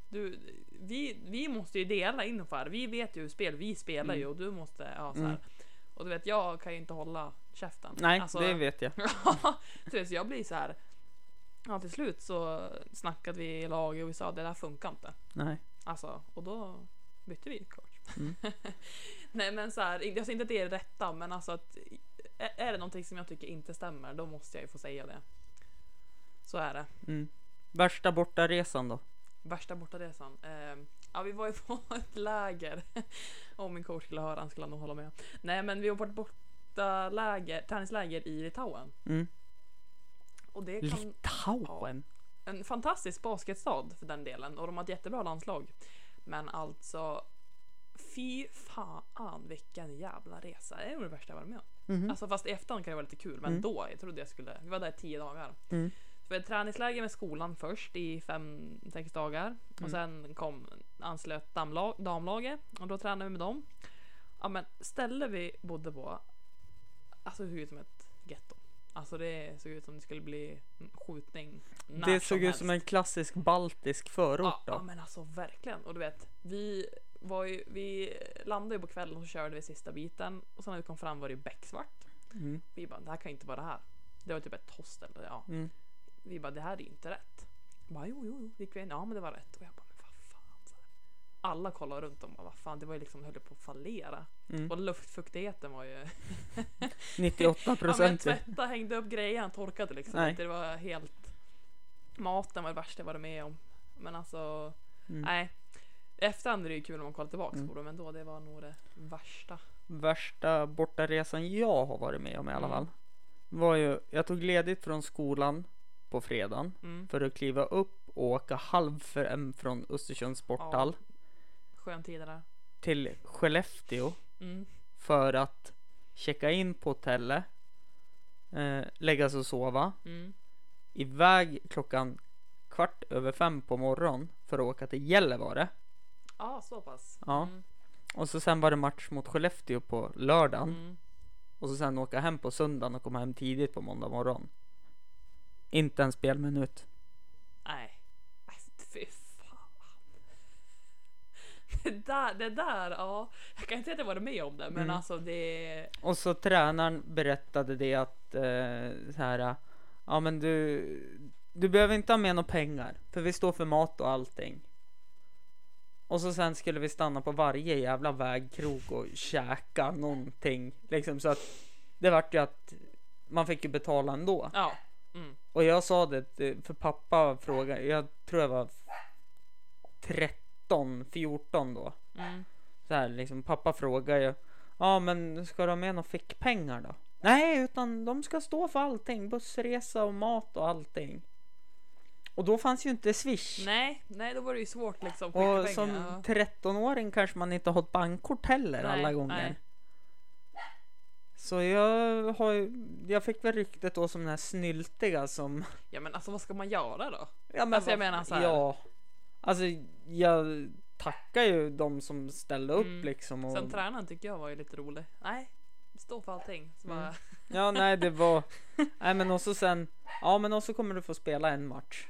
Du, vi, vi måste ju dela inför. Vi vet ju hur spel vi spelar ju Mm. och du måste ja, så Mm. här. Och du vet, jag kan ju inte hålla käften. Nej, Alltså, det vet jag. du vet, så jag blir så här. Ja, till slut så snackade vi i lag och vi sa det där funkar inte. Nej. Alltså, och då bytte vi coach. Mm. Nej, men så här, jag säger inte att det är rätta, men alltså att är är det någonting som jag tycker inte stämmer, då måste jag ju få säga det. Så är det. Mm. Värsta bortaresan då? Värsta bortaresan. Eh, ja, vi var ju på ett läger. Om min coach skulle höra, han skulle nog hålla med. Nej, men vi var på ett borta läger, träningsläger i Litauen. Mm. Och det kan Litauen? en fantastisk basketstad för den delen och de har ett jättebra landslag. Men alltså fy fan vilken jävla resa. Det är nog det värsta jag varit med om. Mhm. Alltså fast i efterhand kan det vara lite kul. Men Mm. då, jag trodde jag skulle, vi var där tio dagar. Mm. Hade träningsläger med skolan först i fem, sex dagar. Och Mm. sen kom, anslöt damlag, damlaget och då tränade vi med dem. Ja men stället vi bodde på, alltså det såg ut som ett getto. Alltså det såg ut som det skulle bli skjutning när Det såg ut helst. som en klassisk baltisk förort Ja, då. ja men alltså verkligen. Och du vet, vi var ju, vi landade ju på kvällen och så körde vi sista biten. Och sen när vi kom fram var det ju becksvart. Mm. Vi bara, det här kan inte vara det här. Det var typ ett hostel. Ja. Mm. Vi bara, det här är inte rätt. Jag Bara, jo, jo, jo. Gick vi in? Ja, men det var rätt. Och jag bara, men vad fan. Så här. Alla kollade runt om och vad fan, det var ju liksom, höll på att fallera. Mm. Och luftfuktigheten var ju... 98 ja, men procent. tvätta, hängde upp grejer, torkade liksom Nej. inte. Det var helt... Maten var det värsta jag varit med om. Men alltså, Mm. nej. Efterhand är det ju kul när man kollar tillbaka Mm. på det, men då det var nog det värsta. Värsta bortaresan jag har varit med om i alla Mm. fall. Var ju, jag tog ledigt från skolan på fredagen Mm. för att kliva upp och åka halv fem från Östersunds sporthall Skön tid där. till Skellefteå Mm. för att checka in på hotellet, eh, lägga sig och sova, Mm. iväg klockan kvart över fem på morgonen för att åka till Gällivare. Ja, så pass. Ja. Mm. Och så sen var det match mot Skellefteå på lördagen. Mm. Och så sen åka hem på söndagen och komma hem tidigt på måndag morgon. Inte en spelminut. Nej. Fy fan. Det där, det där, ja. Jag kan inte säga att jag varit med om det, men Mm. alltså det... Och så tränaren berättade det att eh, så här. Ja men du, du behöver inte ha med några pengar. För vi står för mat och allting. Och så sen skulle vi stanna på varje jävla vägkrog och käka någonting. Liksom så att det vart ju att man fick ju betala ändå. Ja. Mm. Och jag sa det för pappa frågade, jag tror jag var 13, 14 då. Mm. Så här liksom, pappa frågar ju. Ja men ska du ha med några fickpengar då? Nej utan de ska stå för allting. Bussresa och mat och allting. Och då fanns ju inte swish. Nej, nej, då var det ju svårt liksom. och som ja. 13-åring kanske man inte har ett bankkort heller Nej, alla gånger. nej. Så jag har jag fick väl ryktet då som den här snyltiga som Ja men alltså vad ska man göra då? Ja men Alltså, jag menar så här. Ja. Alltså jag tackar ju de som ställde upp Mm. liksom. Och, Sen tränaren tycker jag var ju lite rolig. Nej, stå för allting. Så Mm. bara, ja nej det var. nej men också sen. Ja men också kommer du få spela en match.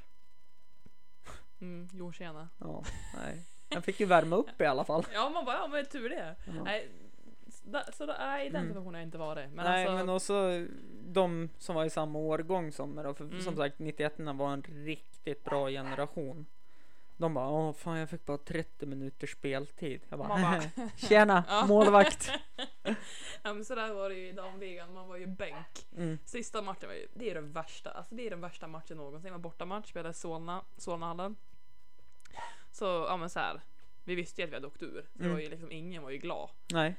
mm, jo tjena. Ja nej. Jag fick ju värma upp i alla fall. Ja man bara, ja men tur det. Ja. Nej, så då, nej, i den Mm. situationen har jag inte varit. Men nej alltså, men också de som var i samma årgång som mig då. För Mm. som sagt 91 var en riktigt bra generation. De bara, åh fan jag fick bara 30 minuters speltid. Jag bara, tjena Ja. målvakt. ja men sådär var det ju i damligan, man var ju bänk. Mm. Sista matchen var ju, det är den värsta, alltså det är den värsta matchen någonsin. Det var bortamatch, spelade Solna, Solnahallen. Så, ja men så här. Vi visste ju att vi hade åkt ur. Så det Mm. var ju liksom, ingen var ju glad. Nej.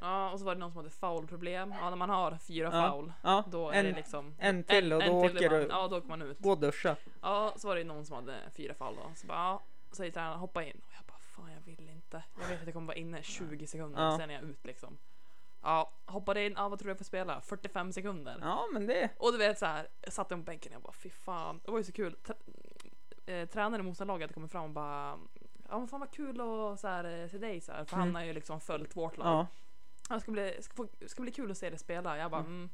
Ja, och så var det någon som hade foulproblem. Ja, när man har fyra Ja. foul, Ja, då är en, det liksom... en till och en då till åker är du. man, Ja, då åker man ut. Gå och duscha. Ja, så var det någon som hade fyra fall då. Så bara, ja, säger tränaren hoppa in. Och jag bara, fan jag vill inte. Jag vet att jag kommer vara inne 20 sekunder, Ja. sen är jag ut liksom. Ja, hoppade in, ja vad tror du jag får spela? 45 sekunder. Ja, men det. Och du vet så här, jag satt på bänken och jag bara, fy fan. Det var ju så kul. Tr eh, tränaren i motståndarlaget hade kommit fram och bara, ja men fan vad kul att så här, eh, se dig så här. För Mm. han har ju liksom följt vårt lag. Ja. Ja, det ska, bli, ska, få, ska bli kul att se dig spela. Jag bara mm.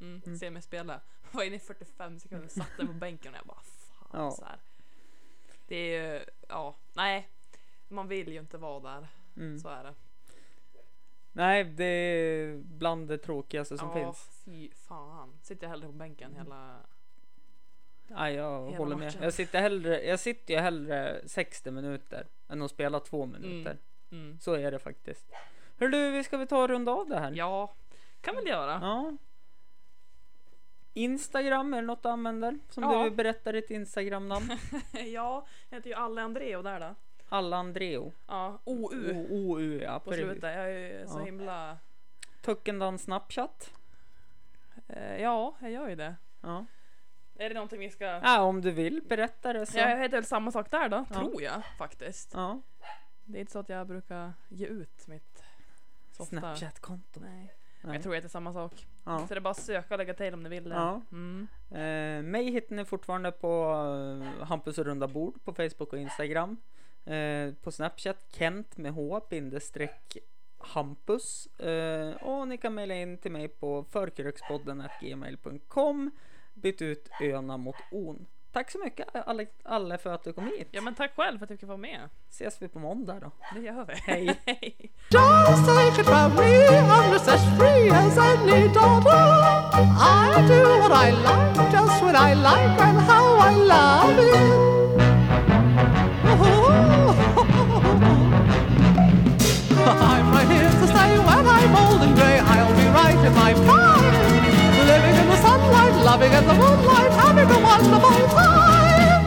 Mm, Mm. se mig spela. Var inne i 45 sekunder, satt den på bänken och jag bara fan Ja. så här. Det är ju, ja, nej. Man vill ju inte vara där. Mm. Så är det. Nej, det är bland det tråkigaste som ja, finns. fy fan. Sitter jag hellre på bänken hela... Nej, jag Hela håller med. matchen. Jag sitter, hellre, jag sitter ju hellre 60 minuter än att spela två minuter. Mm. Så är det faktiskt. Hör du, vi ska väl ta och runda av det här? Ja, kan väl göra. Ja. Instagram, är det något du använder? Som Ja. du vill berätta ditt Instagram-namn? Ja, jag heter ju Alle Andreo där då. Alla Andreo. Ja, OU O- OU, ja. på slutet. Jag är ju så Ja. himla... Tuckendan Snapchat. Eh, ja, jag gör ju det. Ja. Är det någonting vi ska... ja, om du vill berätta det så. Ja, jag heter väl samma sak där då, Ja. tror jag faktiskt. Ja. Det är inte så att jag brukar ge ut mitt så ofta. Snapchat-konto. Nej. Jag tror att det är samma sak. Ja. Så det är bara att söka och lägga till om ni vill det. Ja. Mm. Eh, mig hittar ni fortfarande på eh, Hampus runda bord på Facebook och Instagram. Eh, på Snapchat Kent med H bindestreck Hampus. Eh, och ni kan mejla in till mig på förkrökspodden gmail.com. Byt ut öna mot on. Tack så mycket alla, alla för att du kom hit. Ja men tack själv för att jag fick vara med. Ses vi på måndag då. Det gör vi. Hej. Hej. Just take it from me, I'm just as free as any daughter. I do what I like, just what I like, and how I love it. I'm right here to stay when I'm old and grey. I'll be right in my prime, loving as the moonlight, having a wonderful time.